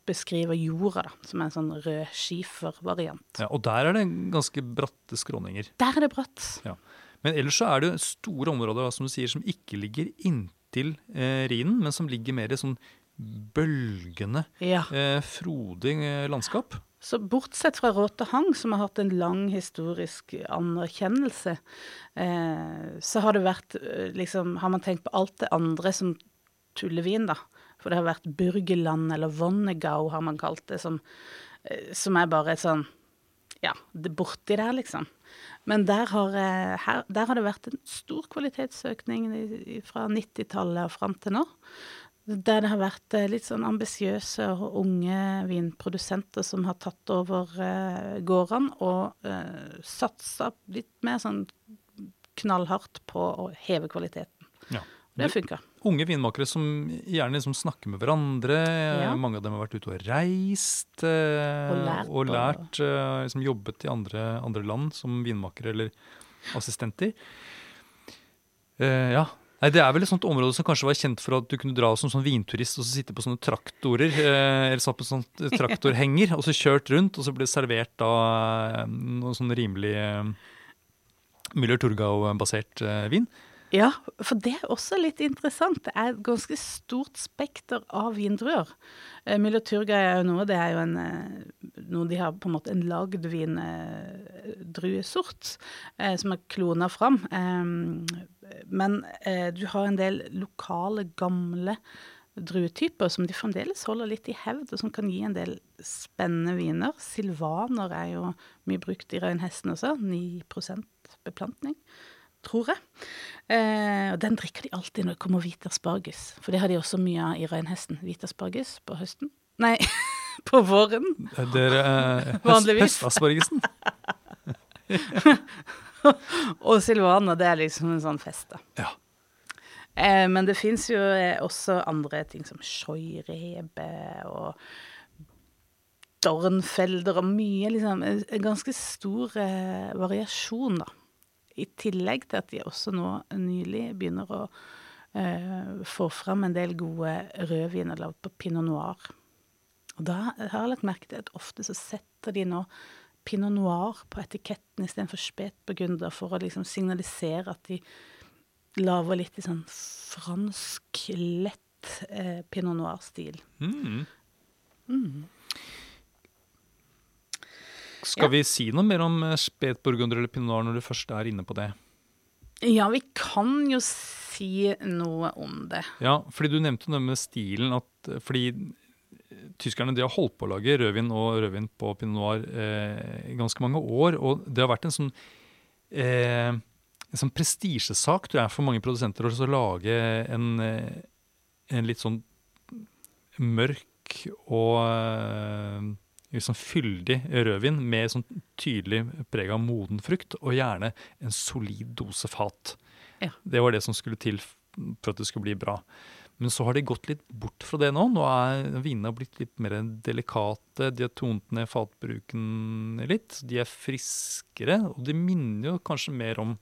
beskriver jorda, da, som er en sånn rød skifervariant. Ja, og der er det ganske bratte skråninger. Der er det bratt. Ja. Men ellers så er det store områder da, som du sier, som ikke ligger inntil eh, Rhinen, men som ligger mer sånn bølgende, Ja. eh, frodig eh, landskap. Så bortsett fra Råtehang, som har hatt en lang historisk anerkjennelse, eh, så har det vært eh, liksom Har man tenkt på alt det andre som tullevin, da. For det har vært Burgeland eller Vonnegau, har man kalt det, som, eh, som er bare et sånn Ja, det borti der, liksom. Men der har, eh, her, der har det vært en stor kvalitetsøkning fra 90-tallet og fram til nå. Der det har vært eh, litt sånn ambisiøse og unge vinprodusenter som har tatt over eh, gårdene og eh, satsa litt mer sånn knallhardt på å heve kvaliteten. Ja. Det funka. Unge vinmakere som gjerne liksom snakker med hverandre. Ja. Mange av dem har vært ute og reist. Eh, Og lært og lært eh, liksom jobbet i andre, andre land som vinmakere eller assistenter. Eh, ja. Nei, Det er vel et sånt område som kanskje var kjent for at du kunne dra som sånn vinturist og så sitte på sånne traktorer, eh, eller satt på sånn traktorhenger, og så kjørt rundt, og så ble det servert da eh, noe sånn rimelig eh, Müller Turgau-basert eh, vin. Ja, for det er også litt interessant. Det er et ganske stort spekter av vindruer. Eh, er jo noe, det er jo en, eh, noe de har på en måte en lagd vindruesort eh, som er klona fram. Men du har en del lokale, gamle druetyper som de fremdeles holder litt i hevd, og som kan gi en del spennende viner. Silvaner er jo mye brukt i reinhesten også. 9% beplantning tror jeg. Eh, og den drikker de alltid når det kommer hvit asparges. For det har de også mye av i reinhesten. Hvit asparges på høsten. Nei, på våren. Dere, eh, høst, høstaspargesen. Og Silvana, det er liksom en sånn fest, da. Ja. Eh, men det fins jo eh, også andre ting som skjøyrebe og dornfelder og mye liksom En en ganske stor eh, variasjon, da. I tillegg til at de også nå nylig begynner å eh, få fram en del gode rødviner lagd på pinot noir. Og da har jeg lagt merke til at ofte så setter de nå pinot noir på etiketten istedenfor spetburgunder, for å liksom signalisere at de lager litt i sånn fransk, lett eh, pinot noir-stil. Mm. Skal Ja. vi si noe mer om eh, spetburgunder eller pinot noir når du først er inne på det? Ja, vi kan jo si noe om det. Ja, fordi du nevnte noe med stilen at eh, fordi eh, tyskerne de har holdt på å lage rødvin og rødvin på pinot noir eh, i ganske mange år, og det har vært en sånn eh, en sånn prestisjesak tror jeg, for mange produsenter å lage en, en litt sånn mørk og liksom fyldig rødvin med sånn tydelig preg av moden frukt, og gjerne en solid dose fat. Ja. Det var det som skulle til for at det skulle bli bra. Men så har de gått litt bort fra det nå. Nå er vinene blitt litt mer delikate. De har tonet ned fatbruken litt. De er friskere, og de minner jo kanskje mer om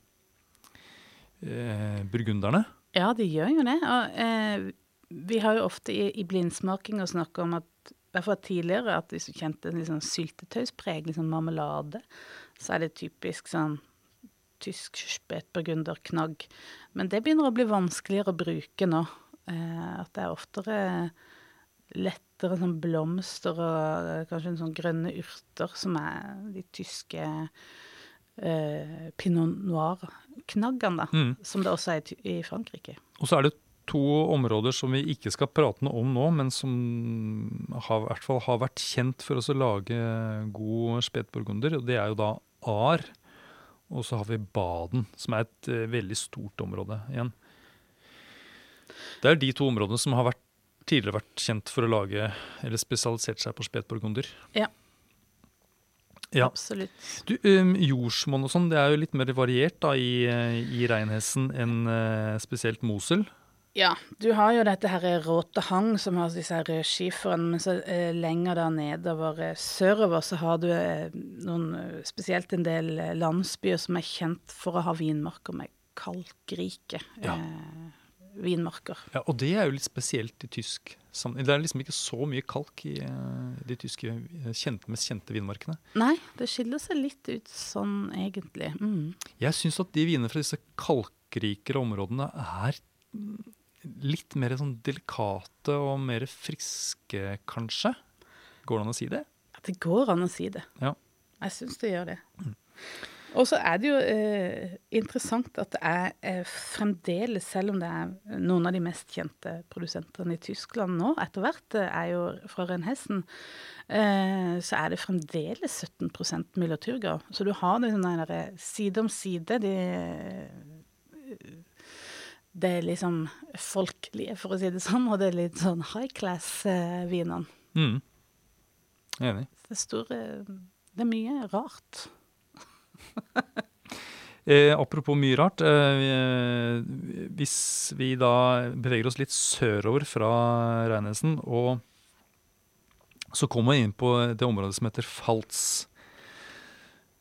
eh, burgunderne. Ja, de gjør jo det. Og, eh, vi har jo ofte i, i blindsmakinga å snakke om at hvert fall tidligere at hvis du kjente en sånn syltetøyspreg, liksom marmelade, så er det typisk sånn tysk spetburgunderknagg. Men det begynner å bli vanskeligere å bruke nå. Eh, at det er oftere lettere sånn blomster og eh, kanskje en sånn grønne urter som er de tyske eh, pinot noir-knaggene. Mm. Som det også er i, i Frankrike. Og så er det to områder som vi ikke skal prate noe om nå, men som har, i hvert fall har vært kjent for oss å lage god spetburgunder. og Det er jo da Ar, og så har vi Baden, som er et uh, veldig stort område igjen. Det er de to områdene som har vært, tidligere vært kjent for å lage, eller spesialisert seg på spetburgunder. Ja. Ja. Absolutt. Du, um, jordsmonn og sånn, det er jo litt mer variert da i, eh, i Reinhessen enn uh, spesielt Mosel. Ja, du har jo dette her Råtehang som har disse her rødskiferne, men så eh, lenger der nedover eh, sørover så har du eh, noen eh, spesielt en del eh, landsbyer som er kjent for å ha vinmarker med kalkrike Ja. eh, vinmarker. Ja, og det er jo litt spesielt i tysk sammenheng. Det er liksom ikke så mye kalk i eh, de tyske kjente, mest kjente vinmarkene. Nei, det skiller seg litt ut sånn egentlig. Mm. Jeg syns at de vinene fra disse kalkrikere områdene er litt mer sånn delikate og mer friske, kanskje. Går det an å si det? Ja, det går an å si det. Ja. Jeg syns det gjør det. Og så er det jo eh, interessant at det er eh, fremdeles, selv om det er noen av de mest kjente produsentene i Tyskland nå, etter hvert eh, er jo fra Rennhessen, eh, så er det fremdeles 17 Müller-Thurgau. Så du har det sånn der eh, side om side. De, det er liksom folkelige, for å si det sånn, og det er litt sånn high class-vinene. Mm. Er Enig. Det er store Det er mye rart. Eh, apropos mye rart. Eh, hvis vi da beveger oss litt sørover fra Reinesen, og så kommer vi inn på det området som heter Falz.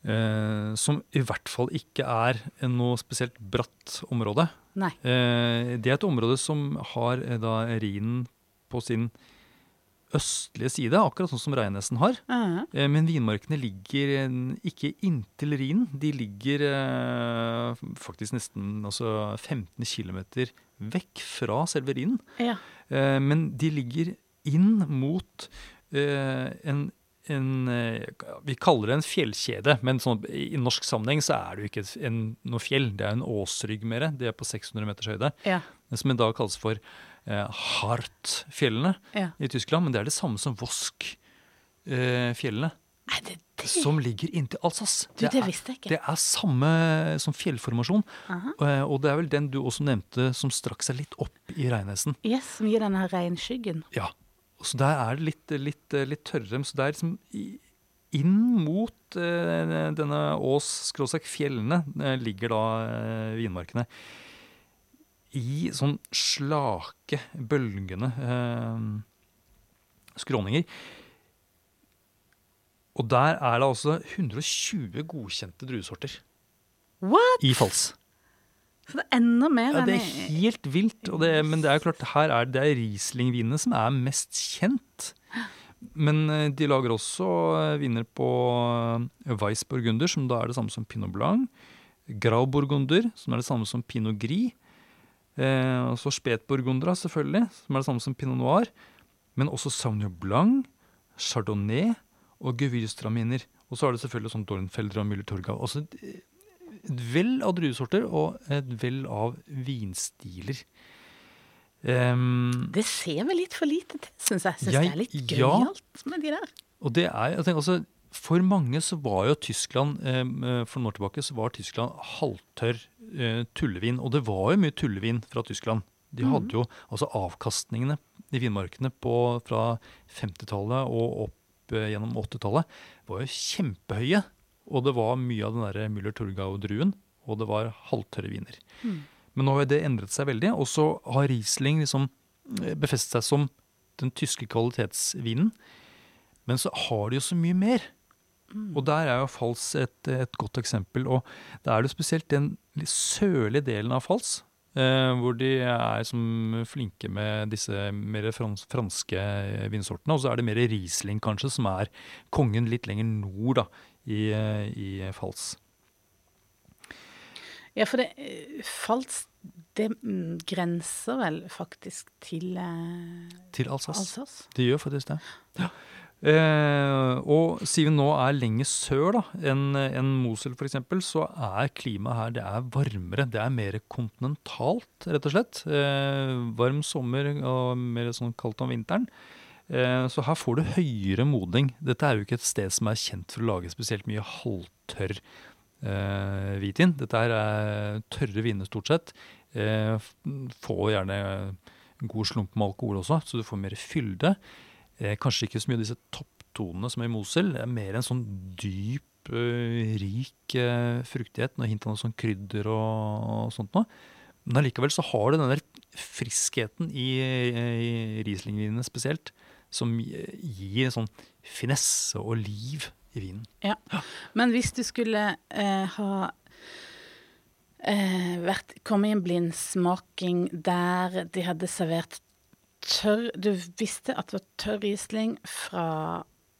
Eh, som i hvert fall ikke er noe spesielt bratt område. Nei. Eh, det er et område som har eh, da Rhinen på sin østlige side, akkurat sånn som Reinesen har. Ja. Eh, Men vinmarkene ligger eh, ikke inntil Rhinen. De ligger eh, faktisk nesten altså 15 km vekk fra selve Rhinen. ja. Eh, men de ligger inn mot eh, en, en eh, Vi kaller det en fjellkjede, men sånn, i norsk sammenheng så er det jo ikke en, noe fjell. Det er en åsrygg mer. Det er på 600 meters høyde. Ja. Som i dag kalles for eh, Hartfjellene ja. i Tyskland. Men det er det samme som Vosk-fjellene, det det? som ligger inntil Alsace. Du, det er, visste jeg ikke. det er samme som fjellformasjon. Aha. Eh, Og det er vel den du også nevnte som strakk seg litt opp i regnesen Yes, som gir denne regnskyggen. Ja. Så der er det litt, litt, litt tørrere. Så det er liksom inn mot eh, denne Ås-fjellene eh, ligger da eh, vinmarkene. I sånn slake, bølgende skråninger. Og der er det altså 120 godkjente druesorter What?! i Fals. Så det er enda mer Ja, det er helt vilt. Det, men det er jo klart, her er det er Riesling-vinene som er mest kjent. Men eh, de lager også eh, viner på eh, Weissburgunder, som da er det samme som Pinot Blanc. Grauburgunder, som er det samme som Pinot Gris. Eh, og så Spetburgundra, selvfølgelig, som er det samme som Pinot Noir. Men også Sauvignon Blanc, Chardonnay og Gewürztraminer. Og så er det selvfølgelig sånn Dornfelder og Müller-Torgau. Altså et vell av druesorter og et vell av vinstiler. Um, Det ser vi litt for lite til, syns jeg. Syns Jeg- det er litt ja. gøyalt med de der. og det er, jeg tenker altså, For mange så var jo Tyskland em, eh, For noen år tilbake så var Tyskland halvtørr eh, tullevin. Og det var jo mye tullevin fra Tyskland. De hadde jo altså avkastningene i vinmarkene på, fra 50-tallet og opp eh, gjennom 80-tallet var jo kjempehøye. Og det var mye av den der Müller-Turgau-druen, og det var halvtørre viner. Men nå har det endret seg veldig, og så har Riesling liksom eh, befestet seg som den tyske kvalitetsvinen. Men så har de jo så mye mer. Og der er jo Fals et, et godt eksempel. Og da er det spesielt den sørlige delen av Fals, eh, hvor de er som flinke med disse mer frans, franske vinsortene. Og så er det mer Riesling kanskje, som er kongen litt lenger nord da, i, eh, i Fals. Ja, for det Fals det mm, grenser vel faktisk til eh, Til Alsace. Alsace. Det gjør faktisk det. Ja. Eh, og siden vi nå er lenger sør da, enn en Mosul f.eks., så er klimaet her det er varmere. Det er mer kontinentalt, rett og slett. Eh, varm sommer og mer sånn kaldt om vinteren. Eh, så her får du høyere modning. Dette er jo ikke et sted som er kjent for å lage spesielt mye halvtørr eh, hvitvin. Dette her er tørre viner stort sett. Eh, få gjerne god slump med alkohol også, så du får mer fylde. Eh, kanskje ikke så mye av disse topptonene som er i Mosel. Det er mer en sånn dyp, eh, rik eh, fruktighet. Noe hint av noe sånn krydder og, og sånt noe. Men allikevel så har det den der friskheten i, i Riesling-vinene spesielt, som gir sånn finesse og liv i vinen. Ja. Men hvis du skulle eh, ha eh, vært, kommet i en blindsmaking der de hadde servert tørr Du visste at det var tørr Riesling fra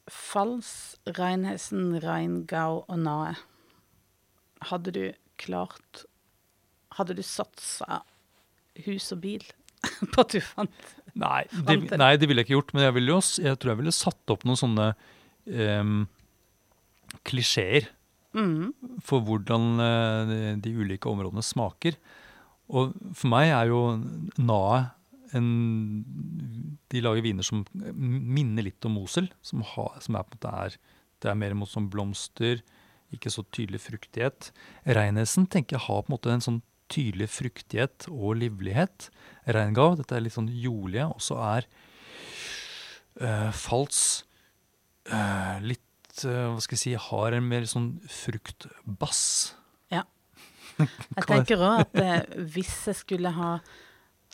Fals, Reinhessen, Reingau og Nae. Hadde du klart Hadde du satsa hus og bil på at du fant Nei, det, nei, det ville jeg ikke gjort. Men jeg, ville jo, jeg tror jeg ville satt opp noen sånne um, klisjeer mm, for hvordan eh, de, de ulike områdene smaker. Og for meg er jo Nae en De lager viner som minner litt om Mosel. Som, ha, som er på en måte er Det er mer mot sånn blomster, ikke så tydelig fruktighet. Reinesen tenker jeg har på en måte en sånn tydelig fruktighet og livlighet. Reingau, dette er litt sånn jordlige, og så er uh, Fals eh, litt eh, Hva skal jeg si Har en mer sånn fruktbass. Jeg tenker òg at eh, hvis jeg skulle ha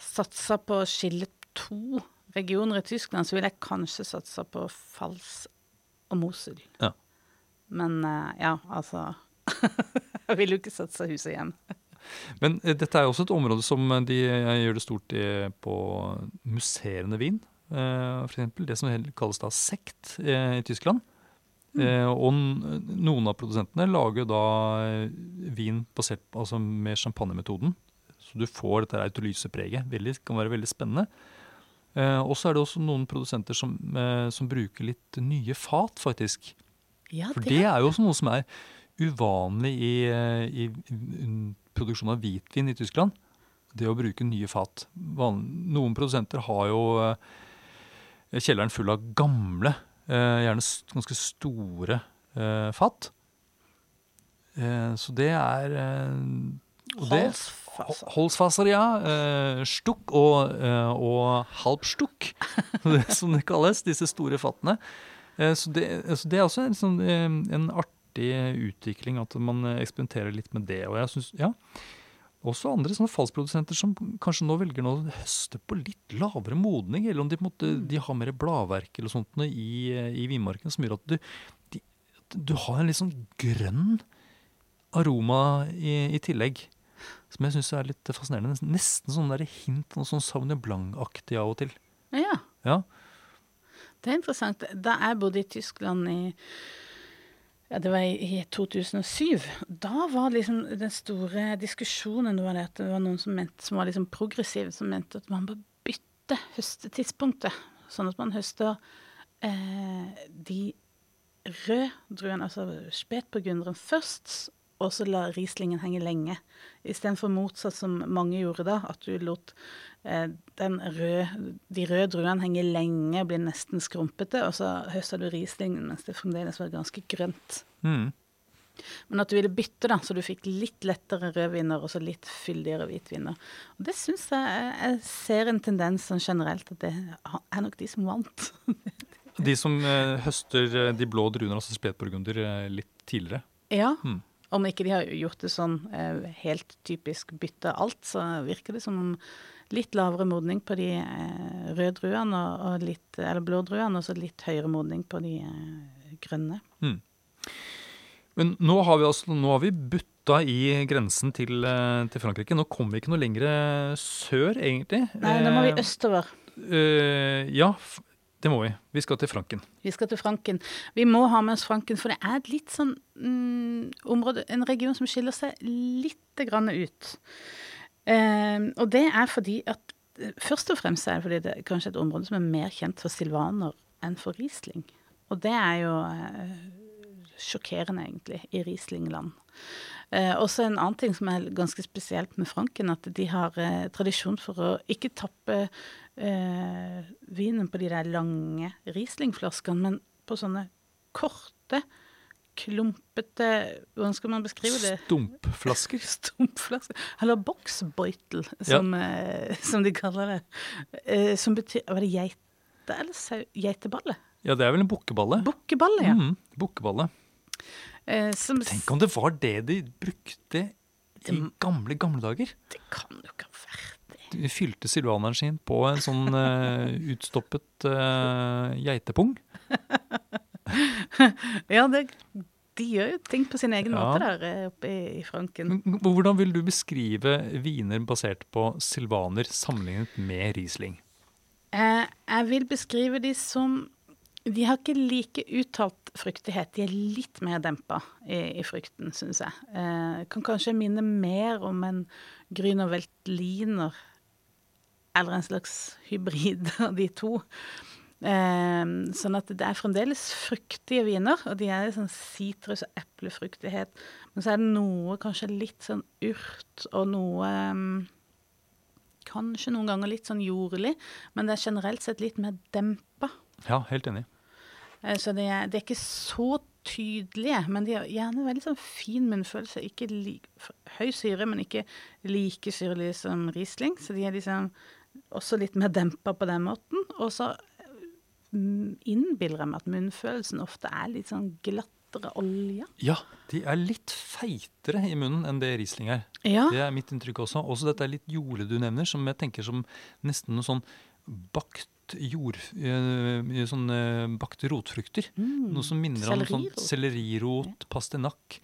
satsa på å skille to regioner i Tyskland, så ville jeg kanskje satsa på Fals og Mosul. Ja. Men eh, ja, altså Jeg vil jo ikke satse hus og hjem. Men eh, dette er jo også et område som eh, de eh, gjør det stort i, på musserende vin. Eh, for eksempel det som hel- kalles da sekt eh, i Tyskland. Eh, og n- noen av produsentene lager da eh, vin basert på, altså med champagnemetoden. Så du får dette autolysepreget. Veldig, kan være veldig spennende. Eh, og så er det også noen produsenter som, eh, som bruker litt nye fat, faktisk. Ja, For det er jo også noe som er uvanlig i, eh, i, i produksjon av hvitvin i Tyskland. Det å bruke nye fat. Noen produsenter har jo eh, kjelleren full av gamle, eh, gjerne ganske store eh, fat. Så det er Holzfasser. Ja. Stukk og, og halvstukk, som det kalles. Disse store fattene. Så det, så det er også en, sånn, en artig utvikling at man eh, eksperimenterer litt med det. Og jeg synes, ja, også andre sånne falskprodusenter som kanskje nå velger å høste på litt lavere modning, eller om de, på en måte, de har mer bladverk eller sånt noe i, i vinmarken, som gjør at du, de, du har en litt sånn grønn aroma i, i tillegg. Som jeg syns er litt fascinerende. Nesten sånn der hint noe sånn Sauvignon Blanc-aktig av og til. Ja, Ja. det er interessant. Da jeg bodde i Tyskland i ja, det var i, i 2007. Da var liksom den store diskusjonen var det at det var noen som, mente, som var liksom progressive, som mente at man bør bytte høstetidspunktet. Sånn at man høster eh, de røde druene, altså spetburgunderen, først, og så la Rieslingen henge lenge. Istedenfor motsatt, som mange gjorde da, at du lot eh, den røde, de røde druene henge lenge og bli nesten skrumpete, og så høsta du Rieslingen mens det fremdeles var ganske grønt. Mm. Men at du ville bytte, da, så du fikk litt lettere rødviner og så litt fyldigere hvitviner. Og det syns jeg Jeg ser en tendens sånn generelt at det er nok de som vant. De som eh, høster eh, de blå druene, altså spetburgunder, eh, litt tidligere. Ja. Mm. Om ikke de har gjort det sånn eh, helt typisk bytte alt, så virker det som om litt lavere modning på de eh, røde druene, og, litt, eller blå druene, og så litt høyere modning på de eh, grønne. Men nå har vi, altså, nå har vi butta i grensen til, til Frankrike. Nå kommer vi ikke noe lenger sør, egentlig. Nei, nå må vi østover. Uh, ja, det må vi. Vi skal til Franken. Vi skal til Franken. Vi må ha med oss Franken, for det er et litt sånn mm, område, en region som skiller seg litt grann ut. Eh, og det er fordi at eh, Først og fremst er det fordi det er kanskje et område som er mer kjent for silvaner enn for Riesling. Og det er jo eh, sjokkerende, egentlig, i Rieslingland. Eh, også en annen ting som er ganske spesielt med Franken, at de har eh, tradisjon for å ikke tappe eh, vinen på de der lange Riesling-flaskene, men på sånne korte, klumpete Hvordan skal man beskrive det? Stumpflasker. Stumpflasker. Eller boksbeutel, som, eh, som de kaller det. Eh, som betyr Var det geite eller? Geiteballe? Ja, det er vel en bukkeballe. Bukkeballe, ja. Mm, bukkeballe. Eh, som, Tenk om det var det de brukte i gamle, gamle dager. Det kan jo ikke ha vært det. De fylte silvaneren sin på en sånn uh, utstoppet uh, geitepung. Ja, det de gjør jo ting på sin egen Ja. måte der oppe i, i Franken. Men Hvordan vil du beskrive viner basert på silvaner sammenlignet med Riesling? Eh, jeg vil beskrive de som De har ikke like uttalt fruktighet. De er litt mer dempa i, i frukten, syns jeg. Eh, kan kanskje minne mer om en Grüner Veltliner eller en slags hybrid av de to. Eh, sånn at det er fremdeles fruktige viner, og de er sånn sitrus- og eplefruktighet. Men så er det noe kanskje litt sånn urt og noe mm, Kanskje noen ganger litt sånn jordlig, men det er generelt sett litt mer dempa. Ja, helt enig. Eh, Så det er, det er ikke så tydelige, men de har gjerne veldig sånn fin munnfølelse. Ikke li, høy syre, men ikke like syrlig som Riesling. Så de er liksom også litt mer dempa på den måten. Og så mm, innbiller jeg meg at munnfølelsen ofte er litt sånn glattere olje. Ja, de er litt feitere i munnen enn det Riesling er. Ja. Det er mitt inntrykk også. Også dette er litt jordet du nevner, som jeg tenker som nesten noe sånn bakt jord... eh, sånn eh, bakte rotfrukter. Noe som minner om sånn Sellerirot. pastinakk.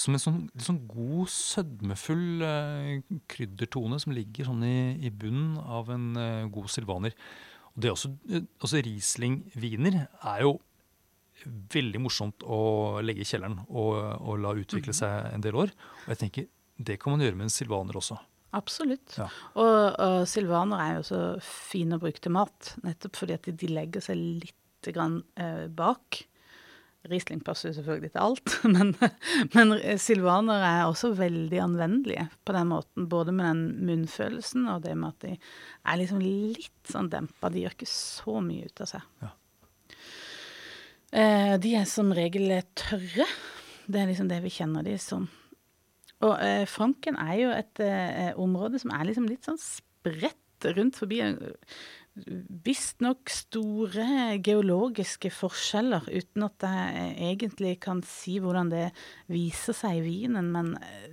Som en sånn, sånn god, sødmefull eh, kryddertone som ligger sånn i, i bunnen av en eh, god silvaner. Og det er også, eh, også Riesling-viner er jo veldig morsomt å legge i kjelleren og, og la utvikle seg en del år. Og jeg tenker, det kan man gjøre med en silvaner også. Absolutt. Ja. Og, og silvaner er jo så fine å bruke til mat, nettopp fordi at de, legger seg litt grann eh, bak. Riesling passer jo selvfølgelig til alt, men, men silvaner er også veldig anvendelige på den måten. Både med den munnfølelsen og det med at de er liksom litt sånn dempa. De gjør ikke så mye ut av seg. Ja. Eh, de er som regel tørre. Det er liksom det vi kjenner de som. Og eh, Franken er jo et eh, område som er liksom litt sånn spredt rundt forbi. Visstnok store geologiske forskjeller, uten at jeg eh, egentlig kan si hvordan det viser seg i vinen, men eh,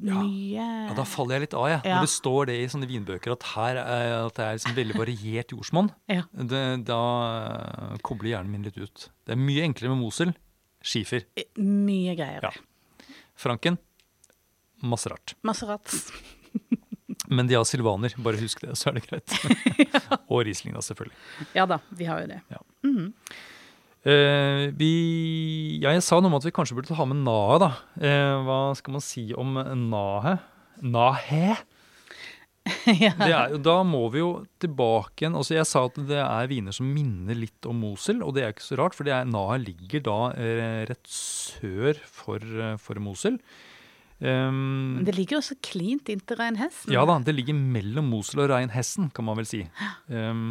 Ja. mye Ja, Da faller jeg litt av, jeg. Ja. Når det står det i sånne vinbøker at her er, at det er liksom veldig variert jordsmonn. Ja. Da kobler hjernen min litt ut. Det er mye enklere med Mosel. Skifer. eh, Mye greier. Ja. Franken. Masse rart. Maserat. Men de har silvaner, bare husk det, så er det greit. Og Riesling, da, selvfølgelig. Ja da, vi har jo det. Eh, vi, ja, jeg sa noe om at vi kanskje burde ha med nahe, da. Eh, hva skal man si om nahe? Nahe? ja. Det er, da må vi jo tilbake igjen. Altså jeg sa at det er viner som minner litt om Mosel, og det er ikke så rart, for Nahe ligger da eh, rett sør for, eh, for Mosel. Um, Men det ligger jo så klint inntil Reinhessen. ja da, det ligger mellom Mosel og Reinhessen kan man vel si. Um,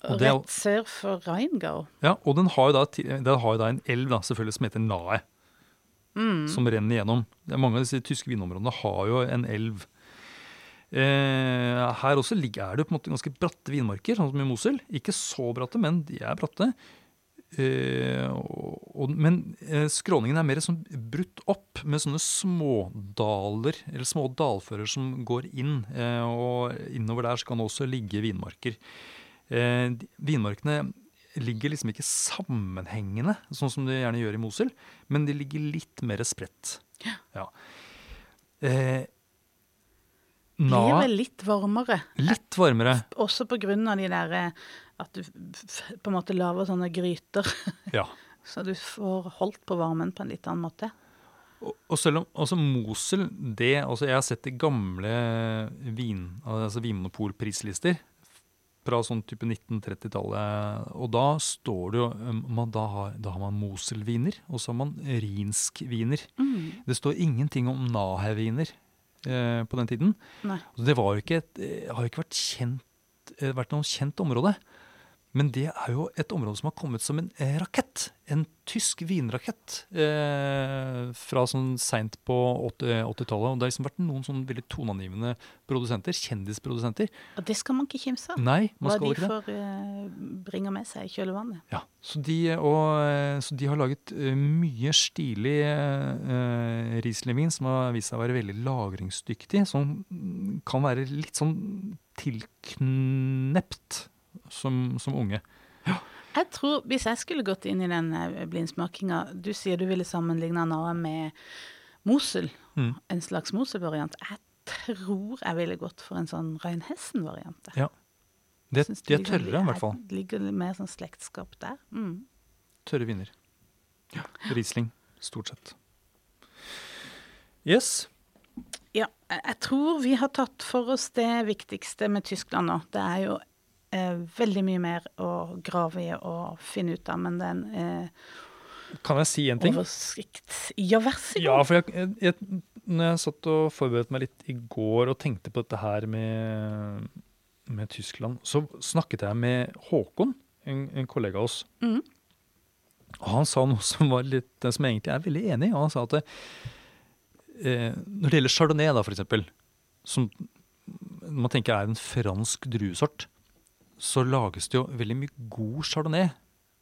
og Og det rett sør for Reingau ja, og den har jo da, den har jo da en elv da, selvfølgelig som heter Nahe, som renner gjennom. Mange av disse tyske vinområdene har jo en elv. Eh, her også ligger, er det på en måte ganske bratte vinmarker, sånn som i Mosel. Ikke så bratte, men de er bratte. Eh, og, men eh, skråningen er mer sånn brutt opp med sånne smådaler, eller små dalfører som går inn. Eh, og innover der så kan det også ligge vinmarker. Eh, vinmarkene ligger liksom ikke sammenhengende, sånn som de gjerne gjør i Mosul, men de ligger litt mer spredt. Ja. Eh, Blir vel litt varmere. litt varmere. Også på grunn av de der at du på en måte lager sånne gryter. Ja. Så du får holdt på varmen på en litt annen måte. Og, og selv om altså Mosel det, altså Jeg har sett de gamle vin, altså vinmonopolprislister fra sånn type 1930-tallet. Og da står det jo um, man, da, har, da har man Mosel-viner, og så har man Rinsk-viner. Det står ingenting om Nahe-viner eh, på den tiden. Nei. Det var jo ikke et, eh, har jo ikke vært, kjent, eh, vært noe kjent område. Men det er jo et område som har kommet som en eh, rakett. En tysk vinrakett. Eh, fra sånn seint på 80 80-tallet. Og det har liksom vært noen sånn veldig toneangivende produsenter. Kjendisprodusenter. Og det skal man ikke kimse av. Nei, man Hva skal de ikke det. får eh, bringe med seg i kjølvannet. Ja, så de, og, eh, så de har laget eh, mye stilig eh, Riesling-vin som har vist seg å være veldig lagringsdyktig. Som kan være litt sånn tilknept som, som unge. Jeg tror, Hvis jeg skulle gått inn i den eh, blindsmakinga Du sier du ville sammenligne noe med Mosel. Mm. En slags Mosel-variant. Jeg tror jeg ville gått for en sånn Reinhessen-variant. Ja. Det, de er ligger- tørre, i hvert fall. Det Ligger mer sånn slektskap der. Mm. Tørre viner. Riesling, stort sett. Yes. Ja, jeg tror vi har tatt for oss det viktigste med Tyskland nå. Det er jo eh, veldig mye mer å grave i og finne ut av, men er eh, Kan jeg si en ting? oversikt. Ja, vær så god. Ja, for jeg, jeg, jeg, når jeg satt og forberedte meg litt i går og tenkte på dette her med, med Tyskland, så snakket jeg med Håkon, en, en kollega av oss. Mm. Og han sa noe som, var litt, som jeg egentlig er veldig enig i. Han sa at det, eh, når det gjelder chardonnay, da, for eksempel, som man tenker er en fransk druesort, så lages det jo veldig mye god chardonnay.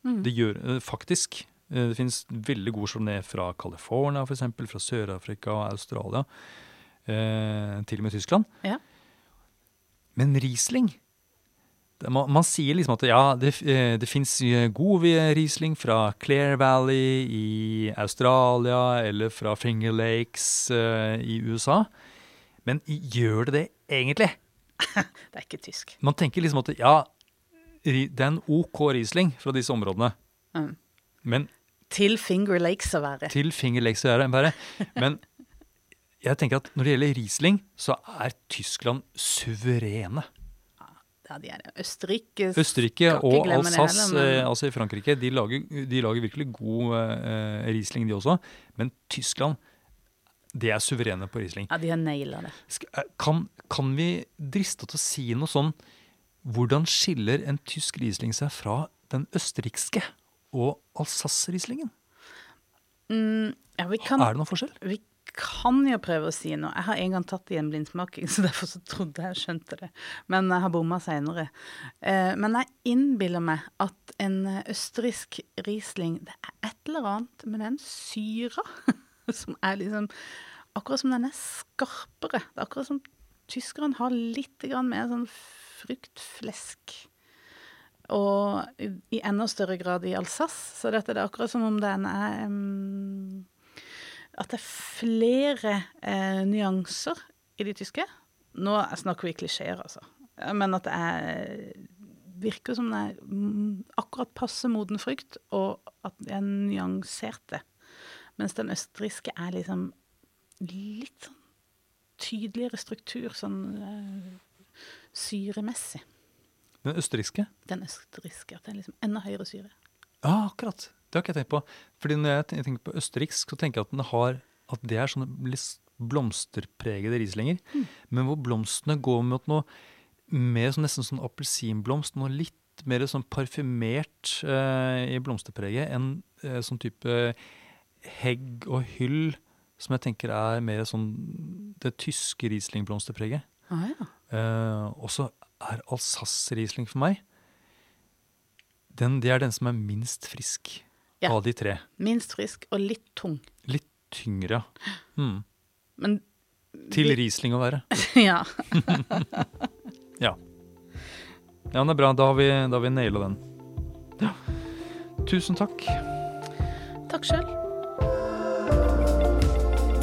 Mm. Det gjør eh, faktisk. Eh, Det finnes veldig god chardonnay fra California, for eksempel, fra Sør-Afrika og Australia. Eh, til og med Tyskland. Ja. Men Riesling det, man, man sier liksom at ja, det, eh, det fins god Riesling fra Clare Valley i Australia eller fra Finger Lakes eh, i USA. Men gjør det det egentlig? Det er ikke tysk. Man tenker liksom at ja, det er en OK Riesling fra disse områdene. Mm. Men Til Finger Lakes å være. til Finger Lakes å være. Men jeg tenker at når det gjelder Riesling, så er Tyskland suverene. Ja, de er det. Østerrike Østerrike og Alsace, men- eh, altså i Frankrike, de lager, de lager virkelig god eh, Riesling, de også. Men Tyskland, de er suverene på Riesling. Ja, de har naila det. Eh, Kan, kan vi driste oss til å si noe sånn Hvordan skiller en tysk Riesling seg fra den østerrikske og Alsace-Rieslingen? Mm, ja, kan, Er det noen forskjell? vi kan jo prøve å si noe. Jeg har en gang tatt i en blindsmaking, så derfor så trodde jeg skjønte det. Men jeg har bomma seinere. Eh, men jeg innbiller meg at en østerriksk Riesling Det er et eller annet med den syra som er liksom Akkurat som den er skarpere. Det er akkurat som tyskerne har litt mer sånn fruktflesk. Og i, enda større grad i Alsace. Så dette det er akkurat som om den er um, At det er flere uh, nyanser i de tyske. Nå snakker vi klisjeer, altså. Men at det er virker som det er mm, akkurat passe moden frukt, og at det er nyanserte. Mens den østerrikske er liksom litt sånn tydeligere struktur, sånn uh, syremessig. Den østerrikske? Den østerrikske. At det er liksom enda høyere syre. Ja, akkurat. Det har ikke jeg tenkt på. Fordi når jeg tenker på østerriksk, så tenker jeg at, den har, at det er sånne litt blomsterpregede rieslinger. Men hvor blomstene går mot noe mer sånn, nesten sånn appelsinblomst, noe litt mer sånn parfymert eh, i blomsterpreget enn eh, sånn type hegg og hyll, som jeg tenker er mer sånn det tyske Riesling-blomsterpreget. Ah, ja. Eh, og så er Alsace-Riesling for meg den, Det er den som er minst frisk Ja. av de tre. Minst frisk og litt tung. Litt tyngre, ja. Mm. Men Til Vi- Riesling å være. ja. Ja. Ja, men det er bra. Da har vi, da har vi naila den. Ja. Tusen takk. Takk sjøl.